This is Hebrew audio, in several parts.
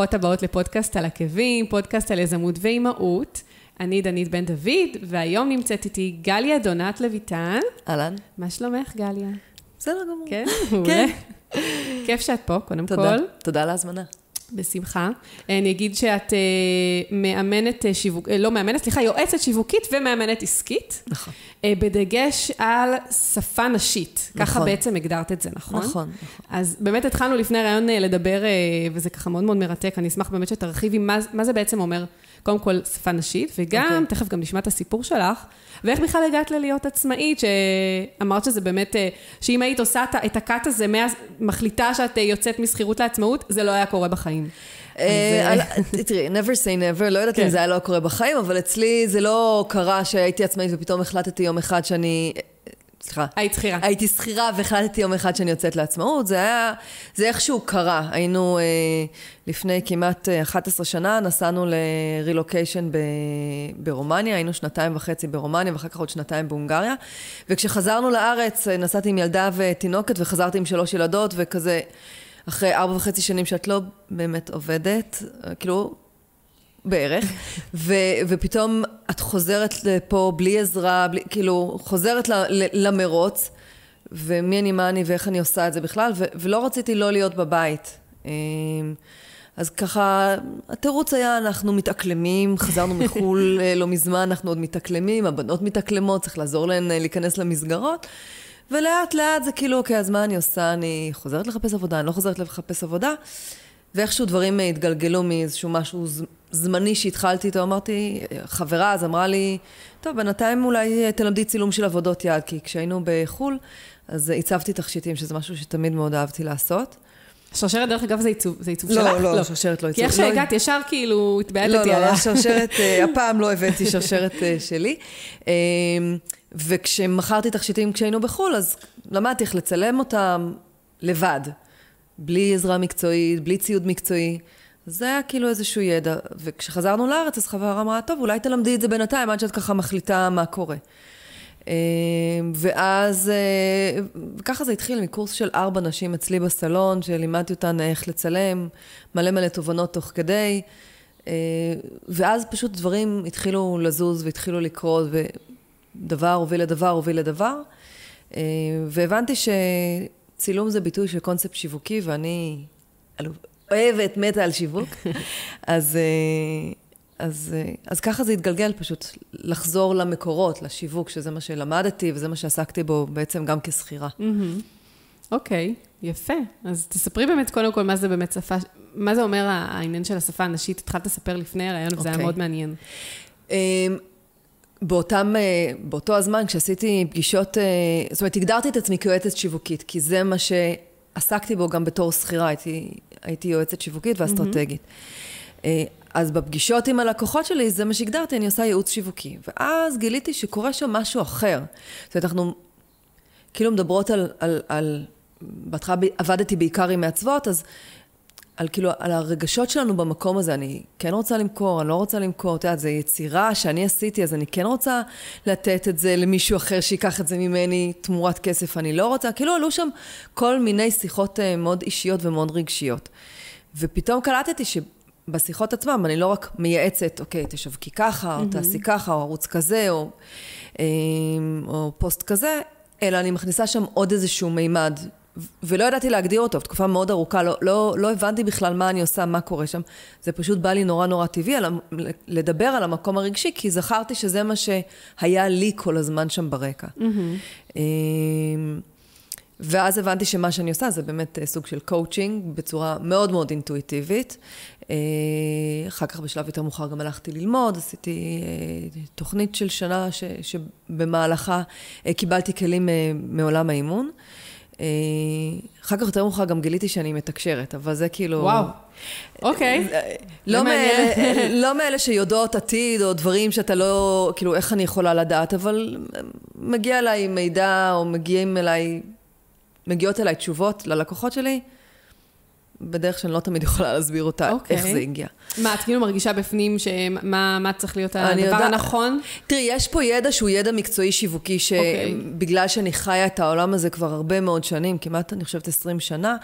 ברוכות הבאות לפודקאסט על עקבים, פודקאסט על יזמות ואימהות. אני דנית בן דוד, והיום נמצאת איתי גליה דונת לויטן. אהלן. מה שלומך, גליה? בסדר גמור. כן? מעולה. כיף שאת פה, קודם תודה. כל. תודה על ההזמנה. בשמחה. אני אגיד שאת אה, מאמנת אה, שיווק, אה, לא מאמנת, סליחה, יועצת שיווקית ומאמנת עסקית. נכון. בדגש על שפה נשית. ככה נכון. בעצם הגדרת את זה, נכון? נכון, נכון. אז באמת התחלנו לפני הרעיון לדבר, וזה ככה מאוד מאוד מרתק, אני אשמח באמת שתרחיבי מה, מה זה בעצם אומר, קודם כל שפה נשית, וגם, אוקיי. תכף גם נשמע את הסיפור שלך, ואיך בכלל הגעת ללהיות עצמאית, שאמרת שזה באמת, אה, שאם היית עושה את הקאט הזה, מה- מחליטה שאת אה, יוצאת משכירות לעצמאות, זה לא היה קורה בחיים. אה, תראי, never say never, לא יודעת כן. אם זה היה לא קורה בחיים, אבל אצלי זה לא קרה שהייתי עצמאית ופתאום החלטתי יום אחד שאני... סליחה. היית שכירה. הייתי שכירה והחלטתי יום אחד שאני יוצאת לעצמאות, זה היה, זה איכשהו קרה. היינו אה, לפני כמעט אה, 11 שנה, נסענו לרילוקיישן ב- ברומניה, היינו שנתיים וחצי ברומניה ואחר כך עוד שנתיים בהונגריה. וכשחזרנו לארץ, אה, נסעתי עם ילדה ותינוקת וחזרתי עם שלוש ילדות, וכזה, אחרי ארבע וחצי שנים שאת לא באמת עובדת, אה, כאילו, בערך, ו, ופתאום את חוזרת לפה בלי עזרה, בלי, כאילו, חוזרת ל, ל, למרוץ, ומי אני, מה אני ואיך אני עושה את זה בכלל, ו, ולא רציתי לא להיות בבית. אמ, אז ככה, התירוץ היה, אנחנו מתאקלמים, חזרנו מחו"ל אה, לא מזמן, אנחנו עוד מתאקלמים, הבנות מתאקלמות, צריך לעזור להן אה, להיכנס למסגרות. ולאט לאט זה כאילו, אוקיי, אז מה אני עושה? אני חוזרת לחפש עבודה, אני לא חוזרת לחפש עבודה. ואיכשהו דברים אה, התגלגלו מאיזשהו משהו זמני שהתחלתי איתו, אמרתי, חברה אז אמרה לי, טוב, בינתיים אולי אה, תלמדי צילום של עבודות יד, כי כשהיינו בחו"ל, אז אה, הצבתי תכשיטים, שזה משהו שתמיד מאוד אהבתי לעשות. שרשרת, דרך אגב, זה עיצוב, זה עיצוב לא, שלך? לא, שרשרת לא כי עיצוב. איך לא- שהגעת, ישר כאילו לא, התבעטתי לא, עליה. השרשרת, אה, הפעם לא הבאתי שרשרת אה, שלי. אה, וכשמכרתי תכשיטים כשהיינו בחו"ל, אז למדתי איך לצלם אותם לבד. בלי עזרה מקצועית, בלי ציוד מקצועי. זה היה כאילו איזשהו ידע. וכשחזרנו לארץ, אז חברה אמרה, טוב, אולי תלמדי את זה בינתיים, עד שאת ככה מחליטה מה קורה. אה, ואז, אה, ככה זה התחיל מקורס של ארבע נשים אצלי בסלון, שלימדתי אותן איך לצלם, מלא מלא תובנות תוך כדי. אה, ואז פשוט דברים התחילו לזוז והתחילו לקרות, ודבר הוביל לדבר הוביל לדבר. אה, והבנתי שצילום זה ביטוי של קונספט שיווקי, ואני אוהבת, מתה על שיווק. אז, אה, אז, אה, אז ככה זה התגלגל פשוט, לחזור למקורות, לשיווק, שזה מה שלמדתי וזה מה שעסקתי בו בעצם גם כשכירה. מהמם. אוקיי, יפה. אז תספרי באמת קודם כל מה זה באמת שפה, מה זה אומר העניין של השפה הנשית? התחלת לספר לפני הרעיון, וזה היה אוקיי. מאוד מעניין. באותם, אה, באותו הזמן, כשעשיתי פגישות, אה, זאת אומרת, הגדרתי את עצמי כיועצת שיווקית, כי זה מה שעסקתי בו גם בתור שכירה, הייתי, הייתי יועצת שיווקית ואסטרטגית. אה, אז בפגישות עם הלקוחות שלי, זה מה שהגדרתי, אני עושה ייעוץ שיווקי. ואז גיליתי שקורה שם משהו אחר. זאת אומרת, אנחנו כאילו מדברות על, על, על בהתחלה עבדתי בעיקר עם מעצבות, אז על כאילו, על הרגשות שלנו במקום הזה, אני כן רוצה למכור, אני לא רוצה למכור, את יודעת, זו יצירה שאני עשיתי, אז אני כן רוצה לתת את זה למישהו אחר שייקח את זה ממני תמורת כסף, אני לא רוצה, כאילו עלו שם כל מיני שיחות אה, מאוד אישיות ומאוד רגשיות. ופתאום קלטתי שבשיחות עצמם אני לא רק מייעצת, אוקיי, תשווקי ככה, או תעשי ככה, או ערוץ כזה, או, אה, או פוסט כזה, אלא אני מכניסה שם עוד איזשהו מימד. ולא ידעתי להגדיר אותו, תקופה מאוד ארוכה, לא, לא, לא הבנתי בכלל מה אני עושה, מה קורה שם. זה פשוט בא לי נורא נורא טבעי על, לדבר על המקום הרגשי, כי זכרתי שזה מה שהיה לי כל הזמן שם ברקע. Mm-hmm. ואז הבנתי שמה שאני עושה זה באמת אה, סוג של קואוצ'ינג בצורה מאוד מאוד אינטואיטיבית. אה, אחר כך בשלב יותר מאוחר גם הלכתי ללמוד, עשיתי אה, תוכנית של שנה ש, שבמהלכה אה, קיבלתי כלים אה, מעולם האימון. אה, אחר כך יותר מאוחר גם גיליתי שאני מתקשרת, אבל זה כאילו... וואו. אוקיי. לא זה מעניין. מאלה, לא מאלה שיודעות עתיד, או דברים שאתה לא, כאילו, איך אני יכולה לדעת, אבל מגיע אליי מידע, או מגיעים אליי, מגיעות אליי תשובות ללקוחות שלי, בדרך שאני לא תמיד יכולה להסביר אותה, אוקיי. איך זה הגיע. מה, את כאילו מרגישה בפנים שמה מה צריך להיות הדבר יודעת- הנכון? תראי, יש פה ידע שהוא ידע מקצועי שיווקי, אוקיי. שבגלל שאני חיה את העולם הזה כבר הרבה מאוד שנים, כמעט אני חושבת 20 שנה,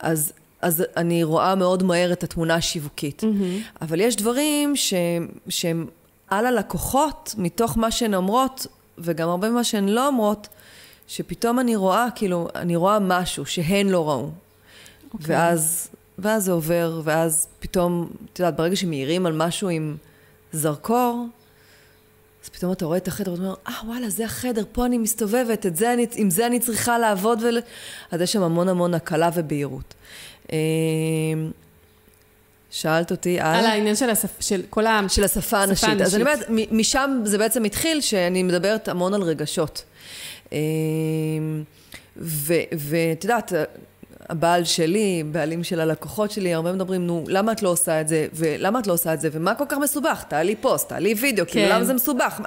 אז, אז אני רואה מאוד מהר את התמונה השיווקית. Mm-hmm. אבל יש דברים ש, שהם על הלקוחות, מתוך מה שהן אומרות, וגם הרבה ממה שהן לא אומרות, שפתאום אני רואה, כאילו, אני רואה משהו שהן לא ראו. Okay. אוקיי. ואז, ואז זה עובר, ואז פתאום, את יודעת, ברגע שמאירים על משהו עם זרקור, אז פתאום אתה רואה את החדר ואתה אומר, אה, וואלה, זה החדר, פה אני מסתובבת, את זה אני, עם זה אני צריכה לעבוד. ול... אז יש שם המון המון הקלה ובהירות. אמ, שאלת אותי על... על העניין של, השפ... של כל ה... של השפה הנשית. הנשית. אז אני אומרת, משם זה בעצם התחיל, שאני מדברת המון על רגשות. אמ, ואת יודעת, הבעל שלי, בעלים של הלקוחות שלי, הרבה מדברים, נו, למה את לא עושה את זה? ולמה את לא עושה את זה? ומה כל כך מסובך? תעלי פוסט, תעלי וידאו, כן. כאילו, למה זה מסובך?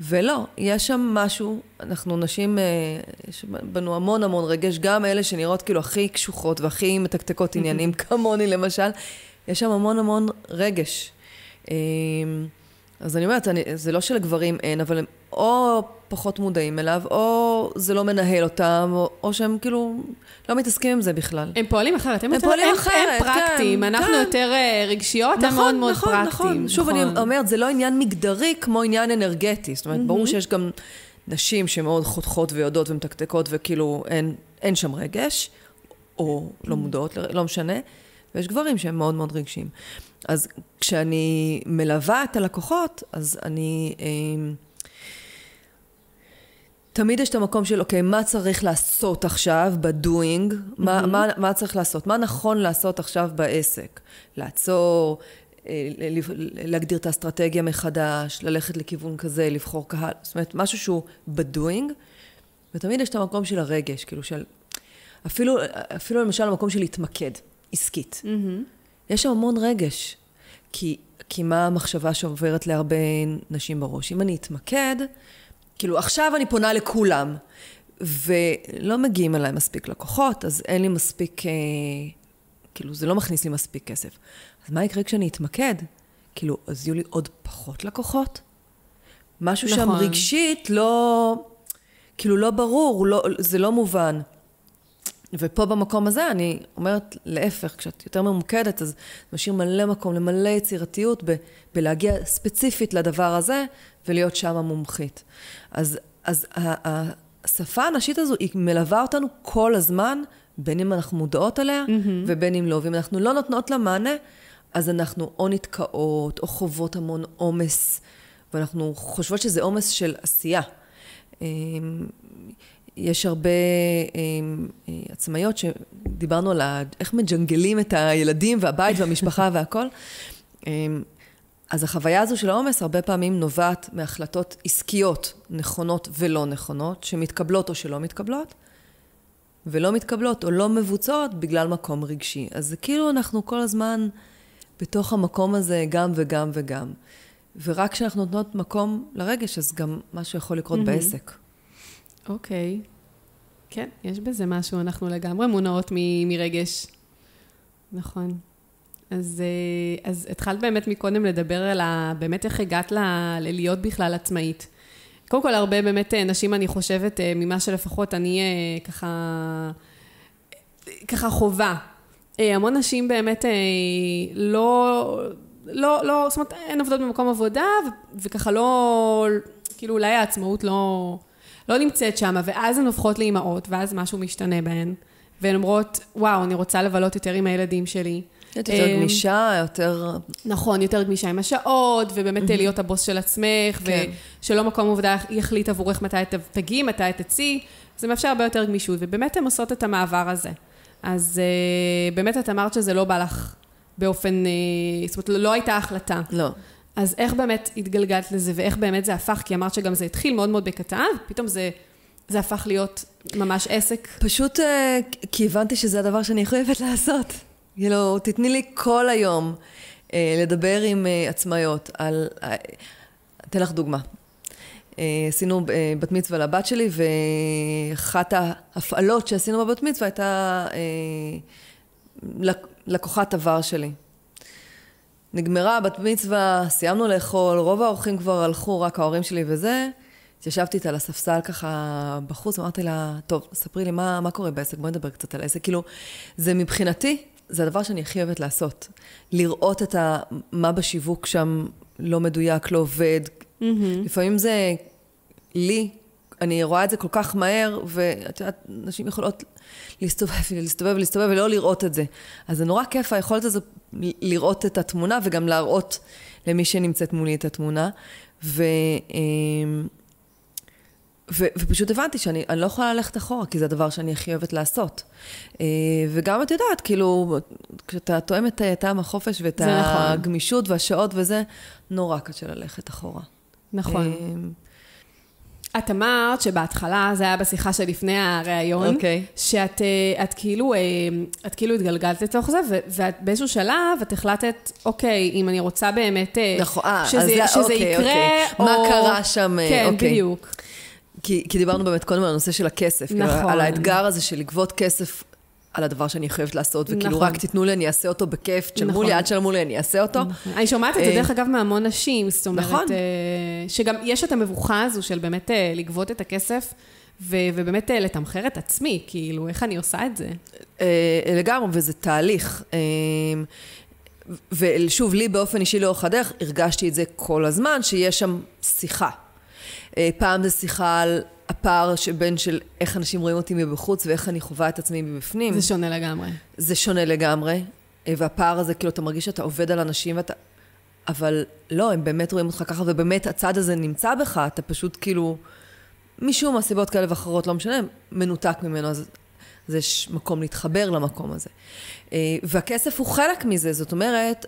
ולא, יש שם משהו, אנחנו נשים, אה, יש בנו המון המון רגש, גם אלה שנראות כאילו הכי קשוחות והכי מתקתקות עניינים, כמוני למשל, יש שם המון המון רגש. אמ, אז אני אומרת, אני, זה לא שלגברים אין, אבל או פחות מודעים אליו, או זה לא מנהל אותם, או, או שהם כאילו לא מתעסקים עם זה בכלל. הם פועלים אחרת, הם, הם יותר, פועלים הם, אחרת, הם פרקטיים, כן, אנחנו כן. יותר אה, רגשיות, נכון, הם מאוד מאוד נכון, פרקטיים. נכון. שוב, אני נכון. אומרת, זה לא עניין מגדרי כמו עניין אנרגטי. זאת אומרת, mm-hmm. ברור שיש גם נשים שמאוד חותכות ויודעות ומתקתקות, וכאילו אין, אין שם רגש, או לא מודעות, לא משנה. ויש גברים שהם מאוד מאוד רגשיים. אז כשאני מלווה את הלקוחות, אז אני... אה, תמיד יש את המקום של, אוקיי, מה צריך לעשות עכשיו בדואינג? Mm-hmm. מה, מה, מה צריך לעשות? מה נכון לעשות עכשיו בעסק? לעצור, אה, להגדיר את האסטרטגיה מחדש, ללכת לכיוון כזה, לבחור קהל, זאת אומרת, משהו שהוא בדואינג, ותמיד יש את המקום של הרגש, כאילו של... אפילו, אפילו למשל המקום של להתמקד, עסקית. Mm-hmm. יש שם המון רגש, כי, כי מה המחשבה שעוברת להרבה נשים בראש? אם אני אתמקד, כאילו, עכשיו אני פונה לכולם, ולא מגיעים אליי מספיק לקוחות, אז אין לי מספיק, אה, כאילו, זה לא מכניס לי מספיק כסף. אז מה יקרה כשאני אתמקד? כאילו, אז יהיו לי עוד פחות לקוחות? משהו נכון. שם רגשית לא, כאילו, לא ברור, לא, זה לא מובן. ופה במקום הזה אני אומרת להפך, כשאת יותר ממוקדת, אז משאיר מלא מקום למלא יצירתיות ב, בלהגיע ספציפית לדבר הזה ולהיות שם המומחית. אז, אז השפה הנשית הזו היא מלווה אותנו כל הזמן, בין אם אנחנו מודעות עליה mm-hmm. ובין אם לא. ואם אנחנו לא נותנות לה מענה, אז אנחנו או נתקעות או חוות המון עומס, ואנחנו חושבות שזה עומס של עשייה. יש הרבה אמ, אה, עצמאיות שדיברנו על איך מג'נגלים את הילדים והבית והמשפחה והכל. אמ, אז החוויה הזו של העומס הרבה פעמים נובעת מהחלטות עסקיות נכונות ולא נכונות, שמתקבלות או שלא מתקבלות, ולא מתקבלות או לא מבוצעות בגלל מקום רגשי. אז זה כאילו אנחנו כל הזמן בתוך המקום הזה גם וגם וגם. ורק כשאנחנו נותנות מקום לרגש, אז גם משהו יכול לקרות mm-hmm. בעסק. אוקיי. Okay. כן, יש בזה משהו, אנחנו לגמרי מונעות מ- מרגש. נכון. אז, אה, אז התחלת באמת מקודם לדבר על ה... באמת איך הגעת ל... ללהיות בכלל עצמאית. קודם כל, הרבה באמת אה, נשים, אני חושבת, אה, ממה שלפחות אני ככה... ככה חובה. המון נשים באמת לא... לא, לא, זאת אומרת, הן עובדות במקום עבודה, וככה לא... כאילו, אולי העצמאות לא... לא נמצאת שם, ואז הן הופכות לאימהות, ואז משהו משתנה בהן. והן אומרות, וואו, אני רוצה לבלות יותר עם הילדים שלי. יותר אמ, גמישה, יותר... נכון, יותר גמישה עם השעות, ובאמת להיות הבוס של עצמך, כן. ושלא מקום עבודה יחליט עבורך מתי תגיעי, מתי תצאי, זה מאפשר הרבה יותר גמישות, ובאמת הן עושות את המעבר הזה. אז uh, באמת את אמרת שזה לא בא לך באופן, uh, זאת אומרת, לא הייתה החלטה. לא. אז איך באמת התגלגלת לזה, ואיך באמת זה הפך? כי אמרת שגם זה התחיל מאוד מאוד בקטן, פתאום זה, זה הפך להיות ממש עסק. פשוט uh, כי הבנתי שזה הדבר שאני חייבת לעשות. כאילו, תתני לי כל היום uh, לדבר עם uh, עצמאיות על... אתן לך דוגמה. עשינו בת מצווה לבת שלי, ואחת ההפעלות שעשינו בבת מצווה הייתה לקוחת עבר שלי. נגמרה הבת מצווה, סיימנו לאכול, רוב האורחים כבר הלכו, רק ההורים שלי וזה. התיישבתי איתה על הספסל ככה בחוץ, אמרתי לה, טוב, ספרי לי מה, מה קורה בעסק, בואי נדבר קצת על העסק. כאילו, זה מבחינתי זה הדבר שאני הכי אוהבת לעשות. לראות את ה... מה בשיווק שם לא מדויק, לא עובד. Mm-hmm. לפעמים זה לי, אני רואה את זה כל כך מהר, ואת יודעת, נשים יכולות להסתובב ולהסתובב ולהסתובב ולא לראות את זה. אז זה נורא כיף היכולת הזו לראות את התמונה וגם להראות למי שנמצאת מולי את התמונה. ו... אמ, ו- ופשוט הבנתי שאני לא יכולה ללכת אחורה, כי זה הדבר שאני הכי אוהבת לעשות. אה, וגם את יודעת, כאילו, כשאתה תואם את טעם החופש ואת נכון. הגמישות נכון. והשעות וזה, נורא קשה ללכת אחורה. נכון. אה, את אמרת שבהתחלה, זה היה בשיחה שלפני הריאיון, okay. אוקיי. שאת אה, את כאילו, את כאילו התגלגלת לתוך זה, ואת באיזשהו שלב, את החלטת, אוקיי, אם אני רוצה באמת נכון, שזה, שזה אוקיי, יקרה, אוקיי. או... מה קרה שם, כן, אוקיי. בדיוק. כי, כי דיברנו באמת קודם על הנושא של הכסף. נכון. כאילו, על האתגר הזה של לגבות כסף על הדבר שאני חייבת לעשות, וכאילו נכון. רק תיתנו לי, אני אעשה אותו בכיף, תשלמו נכון. לי, עד תשלמו לי, אני אעשה אותו. נכון. אני שומעת את זה, אה, דרך אגב, מהמון נשים, זאת אומרת, נכון. אה, שגם יש את המבוכה הזו של באמת אה, לגבות את הכסף. ו- ובאמת לתמחר את עצמי, כאילו, איך אני עושה את זה? לגמרי, וזה תהליך. ושוב, לי באופן אישי לאורך הדרך, הרגשתי את זה כל הזמן, שיש שם שיחה. פעם זה שיחה על הפער שבין של איך אנשים רואים אותי מבחוץ ואיך אני חווה את עצמי מבפנים. זה שונה לגמרי. זה שונה לגמרי, אה, והפער הזה, כאילו, אתה מרגיש שאתה עובד על אנשים ואתה... אבל לא, הם באמת רואים אותך ככה, ובאמת הצד הזה נמצא בך, אתה פשוט כאילו, משום מהסיבות כאלה ואחרות, לא משנה, מנותק ממנו, אז, אז יש מקום להתחבר למקום הזה. אה, והכסף הוא חלק מזה, זאת אומרת,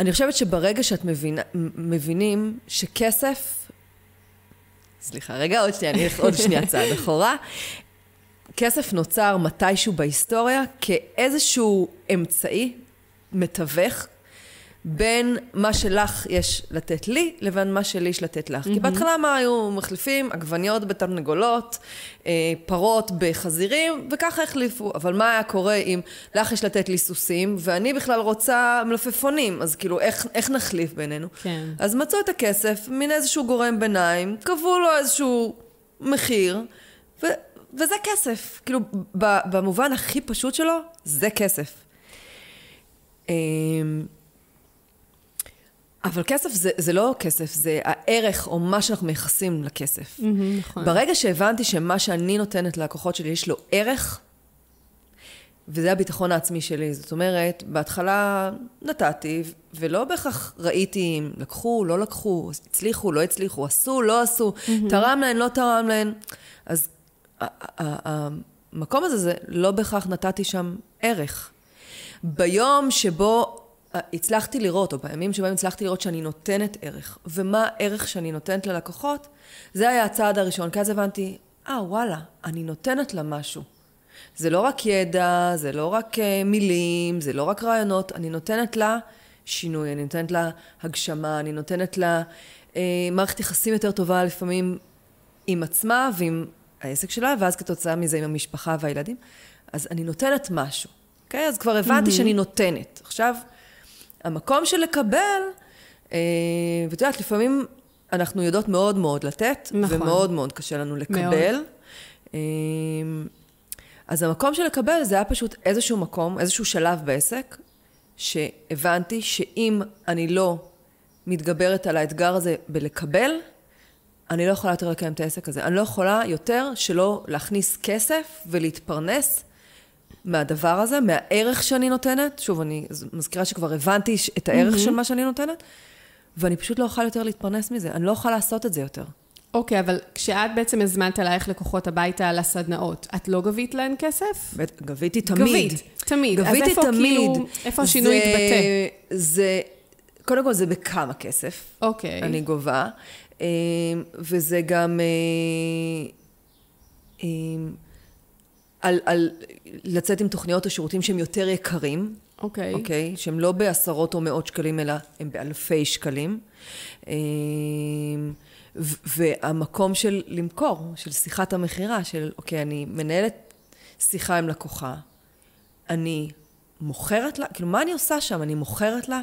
אני חושבת שברגע שאת מבינה, מבינים שכסף... סליחה, רגע, עוד שנייה, אני אלך עוד שנייה צעד אחורה. כסף נוצר מתישהו בהיסטוריה כאיזשהו אמצעי מתווך בין מה שלך יש לתת לי, לבין מה שלי יש לתת לך. Mm-hmm. כי בהתחלה מה היו מחליפים? עגבניות בתרנגולות, אה, פרות בחזירים, וככה החליפו. אבל מה היה קורה אם לך יש לתת לי סוסים, ואני בכלל רוצה מלפפונים, אז כאילו, איך, איך נחליף בינינו? כן. אז מצאו את הכסף, מין איזשהו גורם ביניים, קבעו לו איזשהו מחיר, ו, וזה כסף. כאילו, במובן הכי פשוט שלו, זה כסף. אה, אבל כסף זה, זה לא כסף, זה הערך או מה שאנחנו מייחסים לכסף. Mm-hmm, נכון. ברגע שהבנתי שמה שאני נותנת ללקוחות שלי יש לו ערך, וזה הביטחון העצמי שלי. זאת אומרת, בהתחלה נתתי, ולא בהכרח ראיתי אם לקחו, לא לקחו, הצליחו, לא הצליחו, עשו, לא עשו, mm-hmm. תרם להן, לא תרם להן. אז המקום הזה, זה לא בהכרח נתתי שם ערך. ביום שבו הצלחתי לראות, או בימים שבהם הצלחתי לראות שאני נותנת ערך, ומה הערך שאני נותנת ללקוחות, זה היה הצעד הראשון, כי אז הבנתי, אה, ah, וואלה, אני נותנת לה משהו. זה לא רק ידע, זה לא רק uh, מילים, זה לא רק רעיונות, אני נותנת לה שינוי, אני נותנת לה הגשמה, אני נותנת לה uh, מערכת יחסים יותר טובה לפעמים עם עצמה ועם העסק שלה, ואז כתוצאה מזה עם המשפחה והילדים. אז אני נותנת משהו, אוקיי? Okay? אז כבר הבנתי mm-hmm. שאני נותנת. עכשיו, המקום של לקבל, אה, ואת יודעת, לפעמים אנחנו יודעות מאוד מאוד לתת, נכון. ומאוד מאוד קשה לנו לקבל. מאוד. אה, אז המקום של לקבל זה היה פשוט איזשהו מקום, איזשהו שלב בעסק, שהבנתי שאם אני לא מתגברת על האתגר הזה בלקבל, אני לא יכולה יותר לקיים את העסק הזה. אני לא יכולה יותר שלא להכניס כסף ולהתפרנס מהדבר הזה, מהערך שאני נותנת. שוב, אני מזכירה שכבר הבנתי את הערך mm-hmm. של מה שאני נותנת, ואני פשוט לא אוכל יותר להתפרנס מזה. אני לא אוכל לעשות את זה יותר. אוקיי, okay, אבל כשאת בעצם הזמנת אלייך לקוחות הביתה לסדנאות, את לא גבית להן כסף? גביתי תמיד. גבית, תמיד. גביתי אז איפה תמיד. כאילו, איפה השינוי זה, התבטא? זה, קודם כל זה בכמה כסף. אוקיי. Okay. אני גובה. אה, וזה גם... אה, אה, על, על לצאת עם תוכניות או שירותים שהם יותר יקרים. אוקיי. Okay. אוקיי? Okay? שהם לא בעשרות או מאות שקלים, אלא הם באלפי שקלים. אמ, והמקום של למכור, של שיחת המכירה, של אוקיי, אני מנהלת שיחה עם לקוחה, אני מוכרת לה, כאילו מה אני עושה שם? אני מוכרת לה?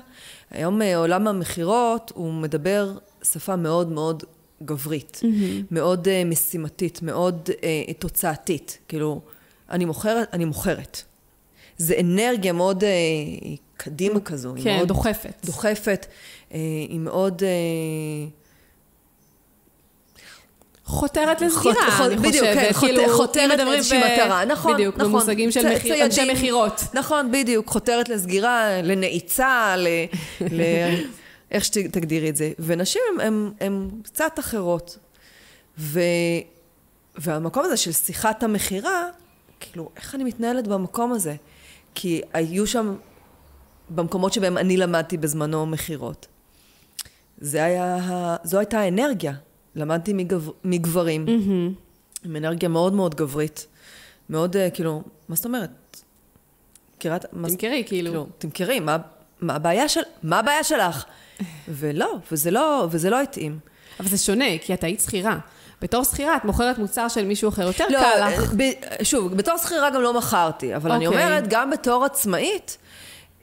היום אה, עולם המכירות הוא מדבר שפה מאוד מאוד גברית, mm-hmm. מאוד uh, משימתית, מאוד uh, תוצאתית. כאילו, אני מוכרת, אני מוכרת. זה אנרגיה מאוד אה, קדימה כזו. כן, היא מאוד דוחפת. דוחפת, אה, היא מאוד... אה, חותרת לסגירה, חות- אני בדיוק, חושבת. כן, כאילו, חותרת לאיזושהי ב- מטרה. נכון, בדיוק, נכון. במושגים של מחיר- אנשי. מכירות. נכון, בדיוק, חותרת לסגירה, לנעיצה, ל... ל... איך שתגדירי את זה. ונשים הן קצת אחרות. ו... והמקום הזה של שיחת המכירה, כאילו, איך אני מתנהלת במקום הזה? כי היו שם, במקומות שבהם אני למדתי בזמנו מכירות. זה היה, זו הייתה האנרגיה. למדתי מגב, מגברים, עם אנרגיה מאוד מאוד גברית. מאוד, אה, כאילו, מה זאת אומרת? מה- תמכרי, כאילו. כאילו, תמכרי, מה, מה הבעיה של... מה הבעיה שלך? ולא, וזה לא, וזה לא התאים. אבל זה שונה, כי את היית שכירה. בתור שכירה את מוכרת מוצר של מישהו אחר, יותר לא, קל לך. ב, שוב, בתור שכירה גם לא מכרתי, אבל אני אוקיי. אומרת, גם בתור עצמאית,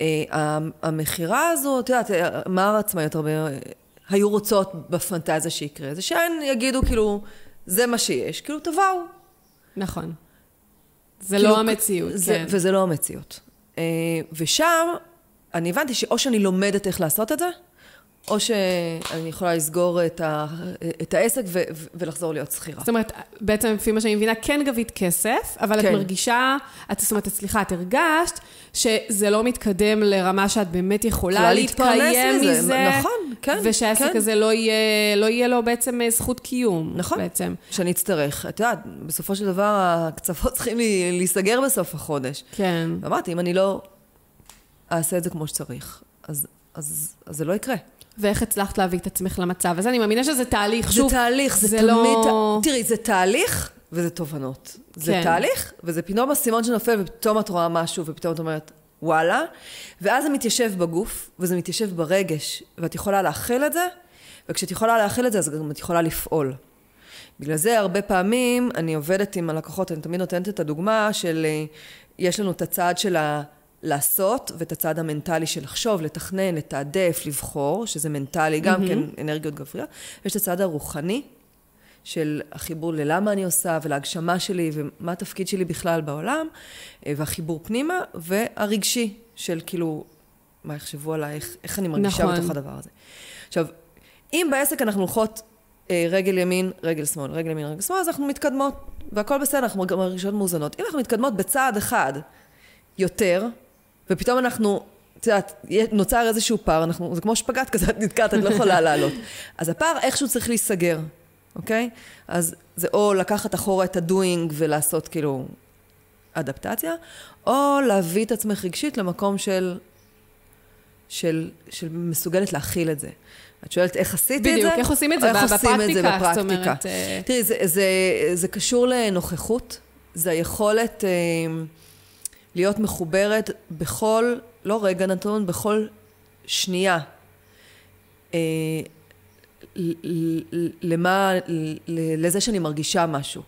אה, המכירה הזו, את יודעת, אה, מה עצמאיות הרבה אה, היו רוצות בפנטזיה שיקרה? זה שהן יגידו, כאילו, זה מה שיש, כאילו, תבואו. נכון. זה כאילו, לא המציאות, זה, כן. וזה לא המציאות. אה, ושם, אני הבנתי שאו שאני לומדת איך לעשות את זה, או שאני יכולה לסגור את, ה, את העסק ו, ולחזור להיות שכירה. זאת אומרת, בעצם לפי מה שאני מבינה, כן גבית כסף, אבל את כן. מרגישה, את, זאת אומרת, סליחה, את הרגשת שזה לא מתקדם לרמה שאת באמת יכולה להתקיים מזה, מזה. נכון, כן, ושהעסק כן. הזה לא יהיה, לא יהיה לו בעצם אה, זכות קיום. נכון. בעצם. שאני אצטרך. את יודעת, בסופו של דבר הקצוות צריכים להיסגר בסוף החודש. כן. ואמרתי, אם אני לא אעשה את זה כמו שצריך, אז, אז, אז זה לא יקרה. ואיך הצלחת להביא את עצמך למצב הזה? אני מאמינה שזה תהליך. זה שוב, תהליך, זה, זה תמיד... לא- תראי, זה תהליך וזה תובנות. זה כן. תהליך, וזה פתאום אסימון שנופל, ופתאום את רואה משהו, ופתאום את אומרת, וואלה, ואז זה מתיישב בגוף, וזה מתיישב ברגש, ואת יכולה להכיל את זה, וכשאת יכולה להכיל את זה, אז גם את יכולה לפעול. בגלל זה הרבה פעמים אני עובדת עם הלקוחות, אני תמיד נותנת את הדוגמה של, אה, יש לנו את הצעד של ה... לעשות, ואת הצעד המנטלי של לחשוב, לתכנן, לתעדף, לבחור, שזה מנטלי, גם כן אנרגיות גבריות, ויש את הצעד הרוחני, של החיבור ללמה אני עושה, ולהגשמה שלי, ומה התפקיד שלי בכלל בעולם, אה, והחיבור פנימה, והרגשי, של כאילו, מה יחשבו עליי, איך, איך אני מרגישה נכון. בתוך הדבר הזה. עכשיו, אם בעסק אנחנו הולכות אה, רגל ימין, רגל שמאל, רגל ימין, רגל שמאל, אז אנחנו מתקדמות, והכל בסדר, אנחנו גם מרגישות מאוזנות. אם אנחנו מתקדמות בצעד אחד יותר, ופתאום אנחנו, את יודעת, נוצר איזשהו פער, אנחנו, זה כמו שפגאט כזה, את נתקעת, את לא יכולה לעלות. אז הפער איכשהו צריך להיסגר, אוקיי? אז זה או לקחת אחורה את הדוינג ולעשות כאילו אדפטציה, או להביא את עצמך רגשית למקום של, של, של מסוגלת להכיל את זה. את שואלת איך עשיתי את זה? בדיוק, איך עושים את זה איך עושים את זה בפרקטיקה, זאת. אומרת, אה, תראי, זה, זה, זה קשור לנוכחות, זה היכולת אה, להיות מחוברת בכל, לא רגע נתון, בכל שנייה. אה, למה, לזה שאני מרגישה משהו.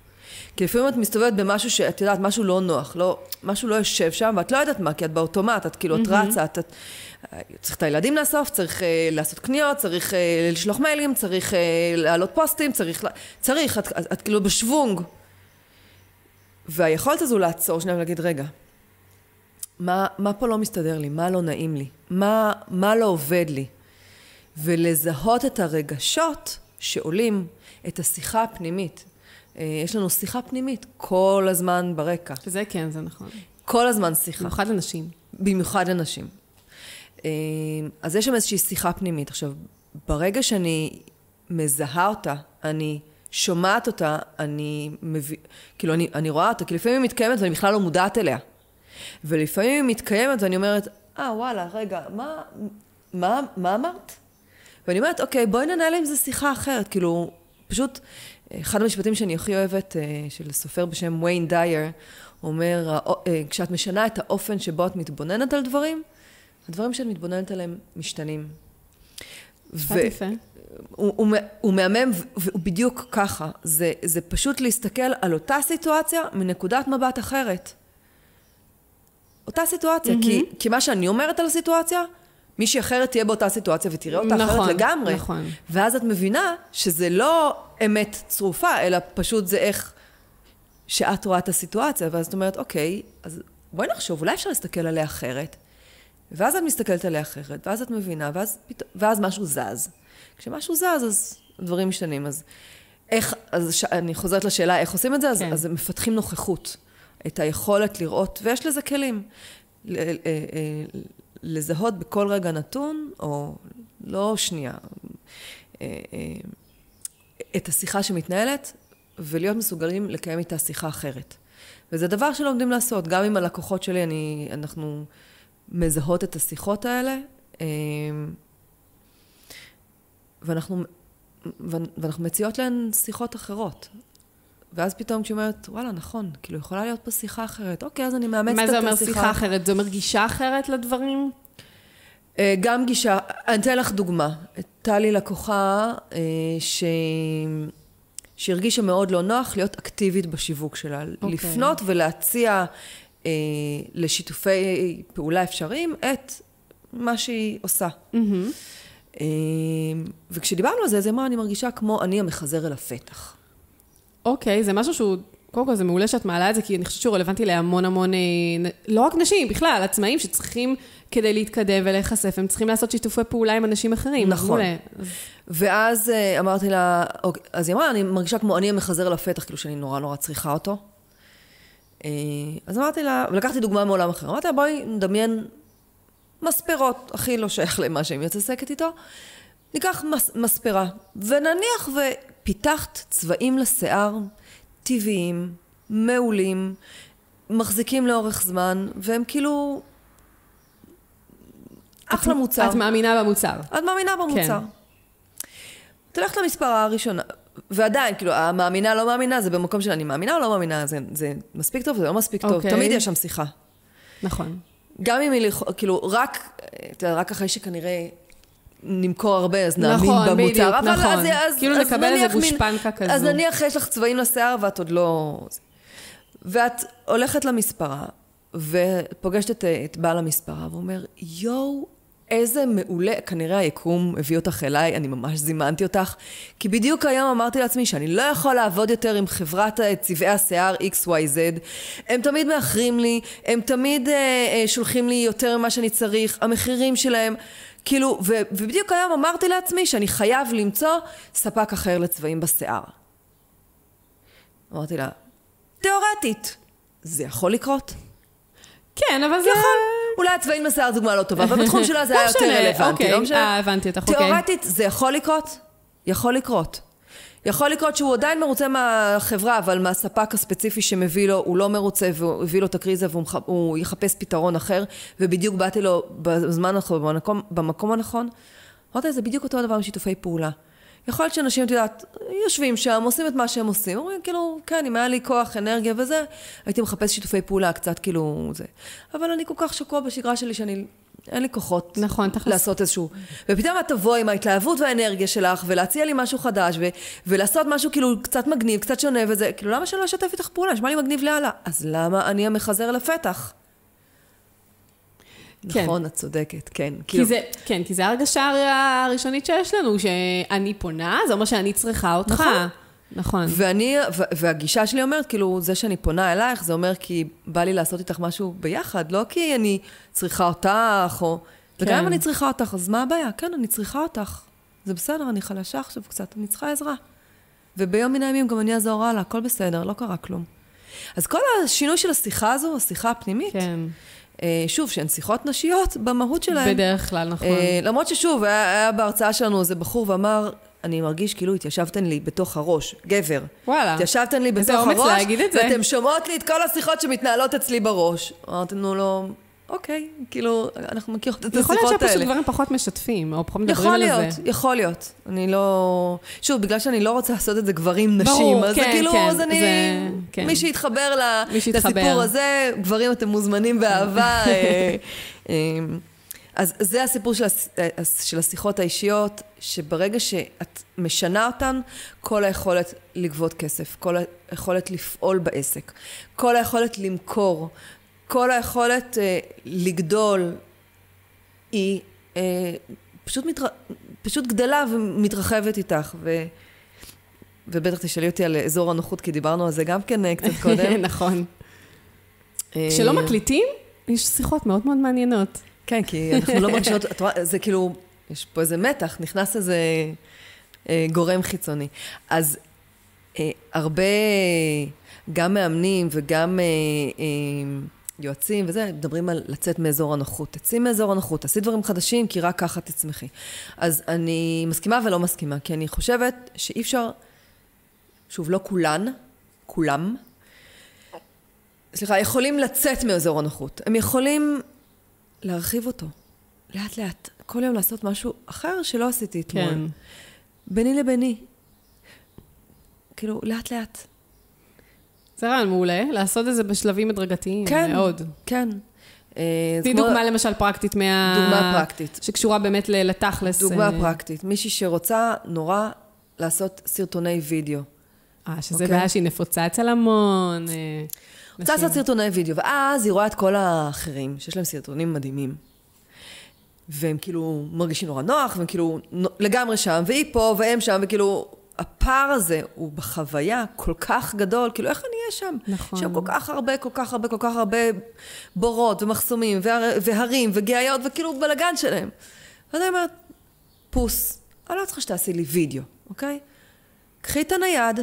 כי לפעמים את מסתובבת במשהו שאת יודעת, משהו לא נוח, לא, משהו לא יושב שם, ואת לא יודעת מה, כי את באוטומט, את כאילו, את רצה, את, את צריך את הילדים לאסוף, צריך אה, לעשות קניות, צריך אה, לשלוח מיילים, צריך אה, להעלות פוסטים, צריך, צריך, את, את, את כאילו בשוונג. והיכולת הזו לעצור שנייה ולהגיד, רגע, מה, מה פה לא מסתדר לי? מה לא נעים לי? מה, מה לא עובד לי? ולזהות את הרגשות שעולים, את השיחה הפנימית. אה, יש לנו שיחה פנימית כל הזמן ברקע. זה כן, זה נכון. כל הזמן שיחה. במיוחד לנשים. במיוחד לנשים. אה, אז יש שם איזושהי שיחה פנימית. עכשיו, ברגע שאני מזהה אותה, אני שומעת אותה, אני מביא... כאילו, אני, אני רואה אותה, כי לפעמים היא מתקיימת ואני בכלל לא מודעת אליה. ולפעמים היא מתקיימת ואני אומרת, אה, וואלה, רגע, מה, מה, מה אמרת? ואני אומרת, אוקיי, בואי ננהל עם זה שיחה אחרת. כאילו, פשוט, אחד המשפטים שאני הכי אוהבת, אה, של סופר בשם ויין דייר, אומר, "האו- אה, כשאת משנה את האופן שבו את מתבוננת על דברים, הדברים שאת מתבוננת עליהם משתנים. משפט ו- יפה. הוא, הוא, הוא מהמם והוא בדיוק ככה. זה, זה פשוט להסתכל על אותה סיטואציה מנקודת מבט אחרת. אותה סיטואציה, mm-hmm. כי, כי מה שאני אומרת על הסיטואציה, מישהי אחרת תהיה באותה סיטואציה ותראה אותה נכון, אחרת לגמרי. נכון. ואז את מבינה שזה לא אמת צרופה, אלא פשוט זה איך שאת רואה את הסיטואציה, ואז את אומרת, אוקיי, אז בואי נחשוב, אולי אפשר להסתכל עליה אחרת. ואז את מסתכלת עליה אחרת, ואז את מבינה, ואז, ואז משהו זז. כשמשהו זז, אז דברים משתנים. אז איך, אז ש... אני חוזרת לשאלה איך עושים את זה, כן. אז, אז מפתחים נוכחות. את היכולת לראות, ויש לזה כלים. אה, אה, לזהות בכל רגע נתון, או לא שנייה, אה, את השיחה שמתנהלת, ולהיות מסוגלים לקיים איתה שיחה אחרת. וזה דבר שלומדים לעשות. גם עם הלקוחות שלי, אני, אנחנו מזהות את השיחות האלה, ואנחנו, ואנחנו מציעות להן שיחות אחרות. ואז פתאום כשהיא אומרת, וואלה, נכון, כאילו, יכולה להיות פה שיחה אחרת. אוקיי, אז אני מאמצת את השיחה. מה זה אומר שיחה אחרת? זה אומר גישה אחרת לדברים? אה, גם גישה. אני אתן לך דוגמה. הייתה לי לקוחה אה, ש... שהרגישה מאוד לא נוח להיות אקטיבית בשיווק שלה. Okay. אוקיי. לפנות ולהציע אה, לשיתופי פעולה אפשריים את מה שהיא עושה. Mm-hmm. אה, וכשדיברנו על זה, אז היא אמרה, אני מרגישה כמו אני המחזר אל הפתח. אוקיי, זה משהו שהוא, קודם כל זה מעולה שאת מעלה את זה, כי אני חושבת שהוא רלוונטי להמון המון, אה, לא רק נשים, בכלל, עצמאים שצריכים, כדי להתקדם ולהיחשף, הם צריכים לעשות שיתופי פעולה עם אנשים אחרים. נכון. מעולה. ואז אה, אמרתי לה, אוקיי, אז היא אמרה, אני מרגישה כמו אני המחזר לפתח, כאילו שאני נורא נורא צריכה אותו. אה, אז אמרתי לה, ולקחתי דוגמה מעולם אחר, אמרתי לה, בואי נדמיין מספרות, הכי לא שייך למה שהיא מתעסקת איתו. ניקח מס, מספרה, ונניח ופיתחת צבעים לשיער טבעיים, מעולים, מחזיקים לאורך זמן, והם כאילו... אחלה מוצר. את מאמינה במוצר. את מאמינה במוצר. כן. תלך למספרה הראשונה, ועדיין, כאילו, המאמינה לא מאמינה, זה במקום של אני מאמינה או לא מאמינה, זה, זה מספיק טוב, זה לא מספיק טוב, אוקיי. תמיד יש שם שיחה. נכון. גם אם היא, כאילו, רק, אתה יודע, רק אחרי שכנראה נמכור הרבה, אז נאמין נכון, במוצר. בדיוק, אבל נכון, אז, אז, כאילו אז לקבל איזה גושפנקה כזו. אז נניח יש לך צבעים לשיער ואת עוד לא... ואת הולכת למספרה, ופוגשת את, את בעל המספרה, ואומר, יואו, איזה מעולה, כנראה היקום הביא אותך אליי, אני ממש זימנתי אותך, כי בדיוק היום אמרתי לעצמי שאני לא יכול לעבוד יותר עם חברת צבעי השיער XYZ, הם תמיד מאחרים לי, הם תמיד אה, אה, שולחים לי יותר ממה שאני צריך, המחירים שלהם, כאילו, ו, ובדיוק היום אמרתי לעצמי שאני חייב למצוא ספק אחר לצבעים בשיער. אמרתי לה, תיאורטית, זה יכול לקרות? כן, אבל זה... יכול. אולי הצבעים בשיער זו דוגמה לא טובה, אבל בתחום שלה זה היה יותר רלוונטי, אוקיי. לא משנה. אה, הבנתי אותך, אוקיי. תיאורטית, זה יכול לקרות? יכול לקרות. יכול לקרות שהוא עדיין מרוצה מהחברה, אבל מהספק הספציפי שמביא לו, הוא לא מרוצה והוא הביא לו את הקריזה והוא יחפש פתרון אחר, ובדיוק באתי לו בזמן הנכון, במקום, במקום הנכון. אמרתי, זה בדיוק אותו הדבר עם שיתופי פעולה. יכול להיות שאנשים, את יודעת, יושבים שם, עושים את מה שהם עושים, אומרים, כאילו, כן, אם היה לי כוח, אנרגיה וזה, הייתי מחפש שיתופי פעולה, קצת כאילו זה. אבל אני כל כך שקוע בשגרה שלי, שאני אין לי כוחות נכון, לעשות איזשהו... ופתאום את תבוא עם ההתלהבות והאנרגיה שלך, ולהציע לי משהו חדש, ו... ולעשות משהו כאילו קצת מגניב, קצת שונה, וזה, כאילו, למה שלא אשתף איתך פעולה? נשמע לי מגניב לאללה. אז למה אני המחזר לפתח? כן. נכון, את צודקת, כן. כי כאילו... זה, כן, כי זה ההרגשה הראשונית שיש לנו, שאני פונה, זה אומר שאני צריכה אותך. נכון. נכון. ואני, והגישה שלי אומרת, כאילו, זה שאני פונה אלייך, זה אומר כי בא לי לעשות איתך משהו ביחד, לא כי אני צריכה אותך, או... כן. וגם אם אני צריכה אותך, אז מה הבעיה? כן, אני צריכה אותך. זה בסדר, אני חלשה עכשיו קצת, אני צריכה עזרה. וביום מן הימים גם אני אעזור הלאה, הכל בסדר, לא קרה כלום. אז כל השינוי של השיחה הזו, השיחה הפנימית, כן. אה, שוב, שהן שיחות נשיות במהות שלהן. בדרך כלל, נכון. אה, למרות ששוב, היה, היה בהרצאה שלנו איזה בחור ואמר, אני מרגיש כאילו התיישבתן לי בתוך הראש, גבר. וואלה. התיישבתן לי בתוך הראש, להגיד את זה. ואתם שומעות לי את כל השיחות שמתנהלות אצלי בראש. אמרתי לו, לא, אוקיי, כאילו, אנחנו מכירות את השיחות האלה. יכול להיות שפשוט גברים פחות משתפים, או פחות מדברים על זה. יכול להיות, יכול להיות. אני לא... שוב, בגלל שאני לא רוצה לעשות את זה גברים, נשים, ברור, אז כן, כאילו, כן, אז אני... זה, כן. מי שיתחבר לסיפור הזה, גברים אתם מוזמנים באהבה. אה, אה, אז זה הסיפור של, הס... של השיחות האישיות, שברגע שאת משנה אותן, כל היכולת לגבות כסף, כל היכולת לפעול בעסק, כל היכולת למכור, כל היכולת אה, לגדול, היא אה, פשוט, מתר... פשוט גדלה ומתרחבת איתך. ו... ובטח תשאלי אותי על אזור הנוחות, כי דיברנו על זה גם כן אה, קצת קודם. נכון. כשלא מקליטים, יש שיחות מאוד מאוד מעניינות. כן, כי אנחנו לא מרגישות, את רואה, זה כאילו, יש פה איזה מתח, נכנס איזה אה, גורם חיצוני. אז אה, הרבה, גם מאמנים וגם אה, אה, יועצים וזה, מדברים על לצאת מאזור הנוחות. תצאי מאזור הנוחות, תעשי דברים חדשים, כי רק ככה תצמחי. אז אני מסכימה ולא מסכימה, כי אני חושבת שאי אפשר, שוב, לא כולן, כולם, סליחה, יכולים לצאת מאזור הנוחות. הם יכולים להרחיב אותו, לאט לאט. כל יום לעשות משהו אחר שלא עשיתי אתמול. כן. ביני לביני. כאילו, לאט לאט. זה רעיון מעולה, לעשות את זה בשלבים הדרגתיים. כן. מאוד. כן. אה, זה תני כמו- דוגמה למשל פרקטית מה... דוגמה פרקטית. שקשורה באמת לתכלס. דוגמה אה, פרקטית. מישהי שרוצה נורא לעשות סרטוני וידאו. אה, שזה אוקיי. בעיה שהיא נפוצה אצל המון. רוצה. לעשות סרטוני וידאו, ואז היא רואה את כל האחרים, שיש להם סרטונים מדהימים. והם כאילו מרגישים נורא נוח, והם כאילו לגמרי שם, והיא פה, והם שם, וכאילו, הפער הזה הוא בחוויה כל כך גדול, כאילו, איך אני אהיה שם? נכון. שם כל כך הרבה, כל כך הרבה, כל כך הרבה בורות, ומחסומים, והר, והרים, וגאיות, וכאילו בלאגן שלהם. ואז אני אומרת, פוס, אני לא צריכה שתעשי לי וידאו, אוקיי? קחי את הנייד,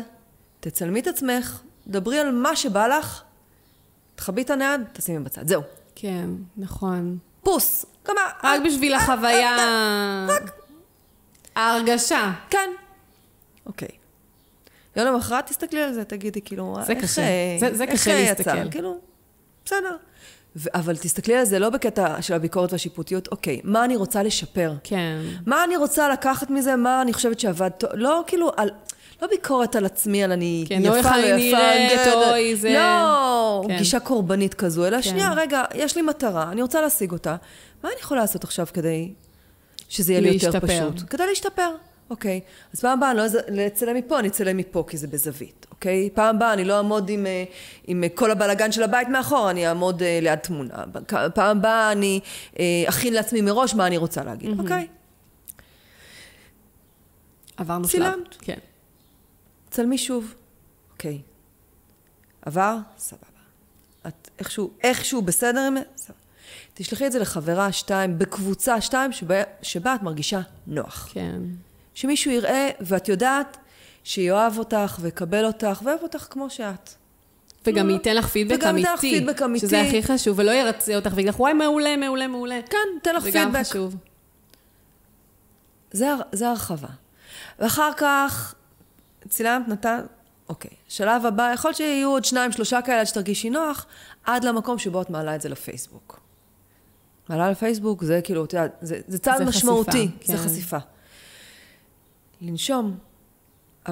תצלמי את עצמך, דברי על מה שבא לך, תכבי את הנייד, תשימי בצד. זהו. כן, נכון. פוס. גמר. רק בשביל החוויה... ההרגשה. כן. אוקיי. יום למחרת תסתכלי על זה, תגידי, כאילו, זה איך, קשה. אה, זה- זה קשה אה, להסתכל. יצא? כאילו, בסדר. ו- אבל תסתכלי על זה לא בקטע של הביקורת והשיפוטיות, אוקיי, מה אני רוצה לשפר? כן. מה אני רוצה לקחת מזה, מה אני חושבת שעבד טוב, לא כאילו על... לא ביקורת על עצמי, על אני כן, יפה, לא איך לא אני יפה, נראית, כן, אוי, זה- לא, כן. גישה קורבנית כזו, אלא כן. שנייה, רגע, יש לי מטרה, אני רוצה להשיג אותה. מה אני יכולה לעשות עכשיו כדי שזה יהיה לי יותר. פשוט? כדי להשתפר, אוקיי. אז פעם הבאה אני לא אצלם מפה, אני אצלם מפה, כי זה בזווית, אוקיי? פעם הבאה אני לא אעמוד עם, אה, עם אה, כל הבלגן של הבית מאחור, אני אעמוד אה, ליד תמונה. פעם הבאה אני אה, אכין לעצמי מראש מה אני רוצה להגיד, אוקיי? עברנו שלב. צילמת. כן. צלמי שוב. אוקיי. עבר? סבבה. את איכשהו, איכשהו בסדר עם זה? סבבה. תשלחי את זה לחברה שתיים, בקבוצה שתיים, שבה, שבה את מרגישה נוח. כן. שמישהו יראה, ואת יודעת שיאהב אותך, ויקבל אותך, ואוהב אותך כמו שאת. וגם ייתן לך פידבק וגם ייתן אמיתי. לך פידבק אמיתי. שזה הכי חשוב, ולא ירצה אותך ויגיד לך, וואי, מעולה, מעולה, מעולה. כן, תן לך זה גם פידבק. חשוב. זה, זה הרחבה. ואחר כך, צילמת, נתן, אוקיי. שלב הבא, יכול להיות שיהיו עוד שניים, שלושה כאלה עד שתרגישי נוח, עד למקום שבו את מעלה את זה לפייסבוק. מעלה לפייסבוק, זה כאילו, את יודעת, זה, זה צעד זה משמעותי, חשיפה, זה כן. חשיפה. לנשום,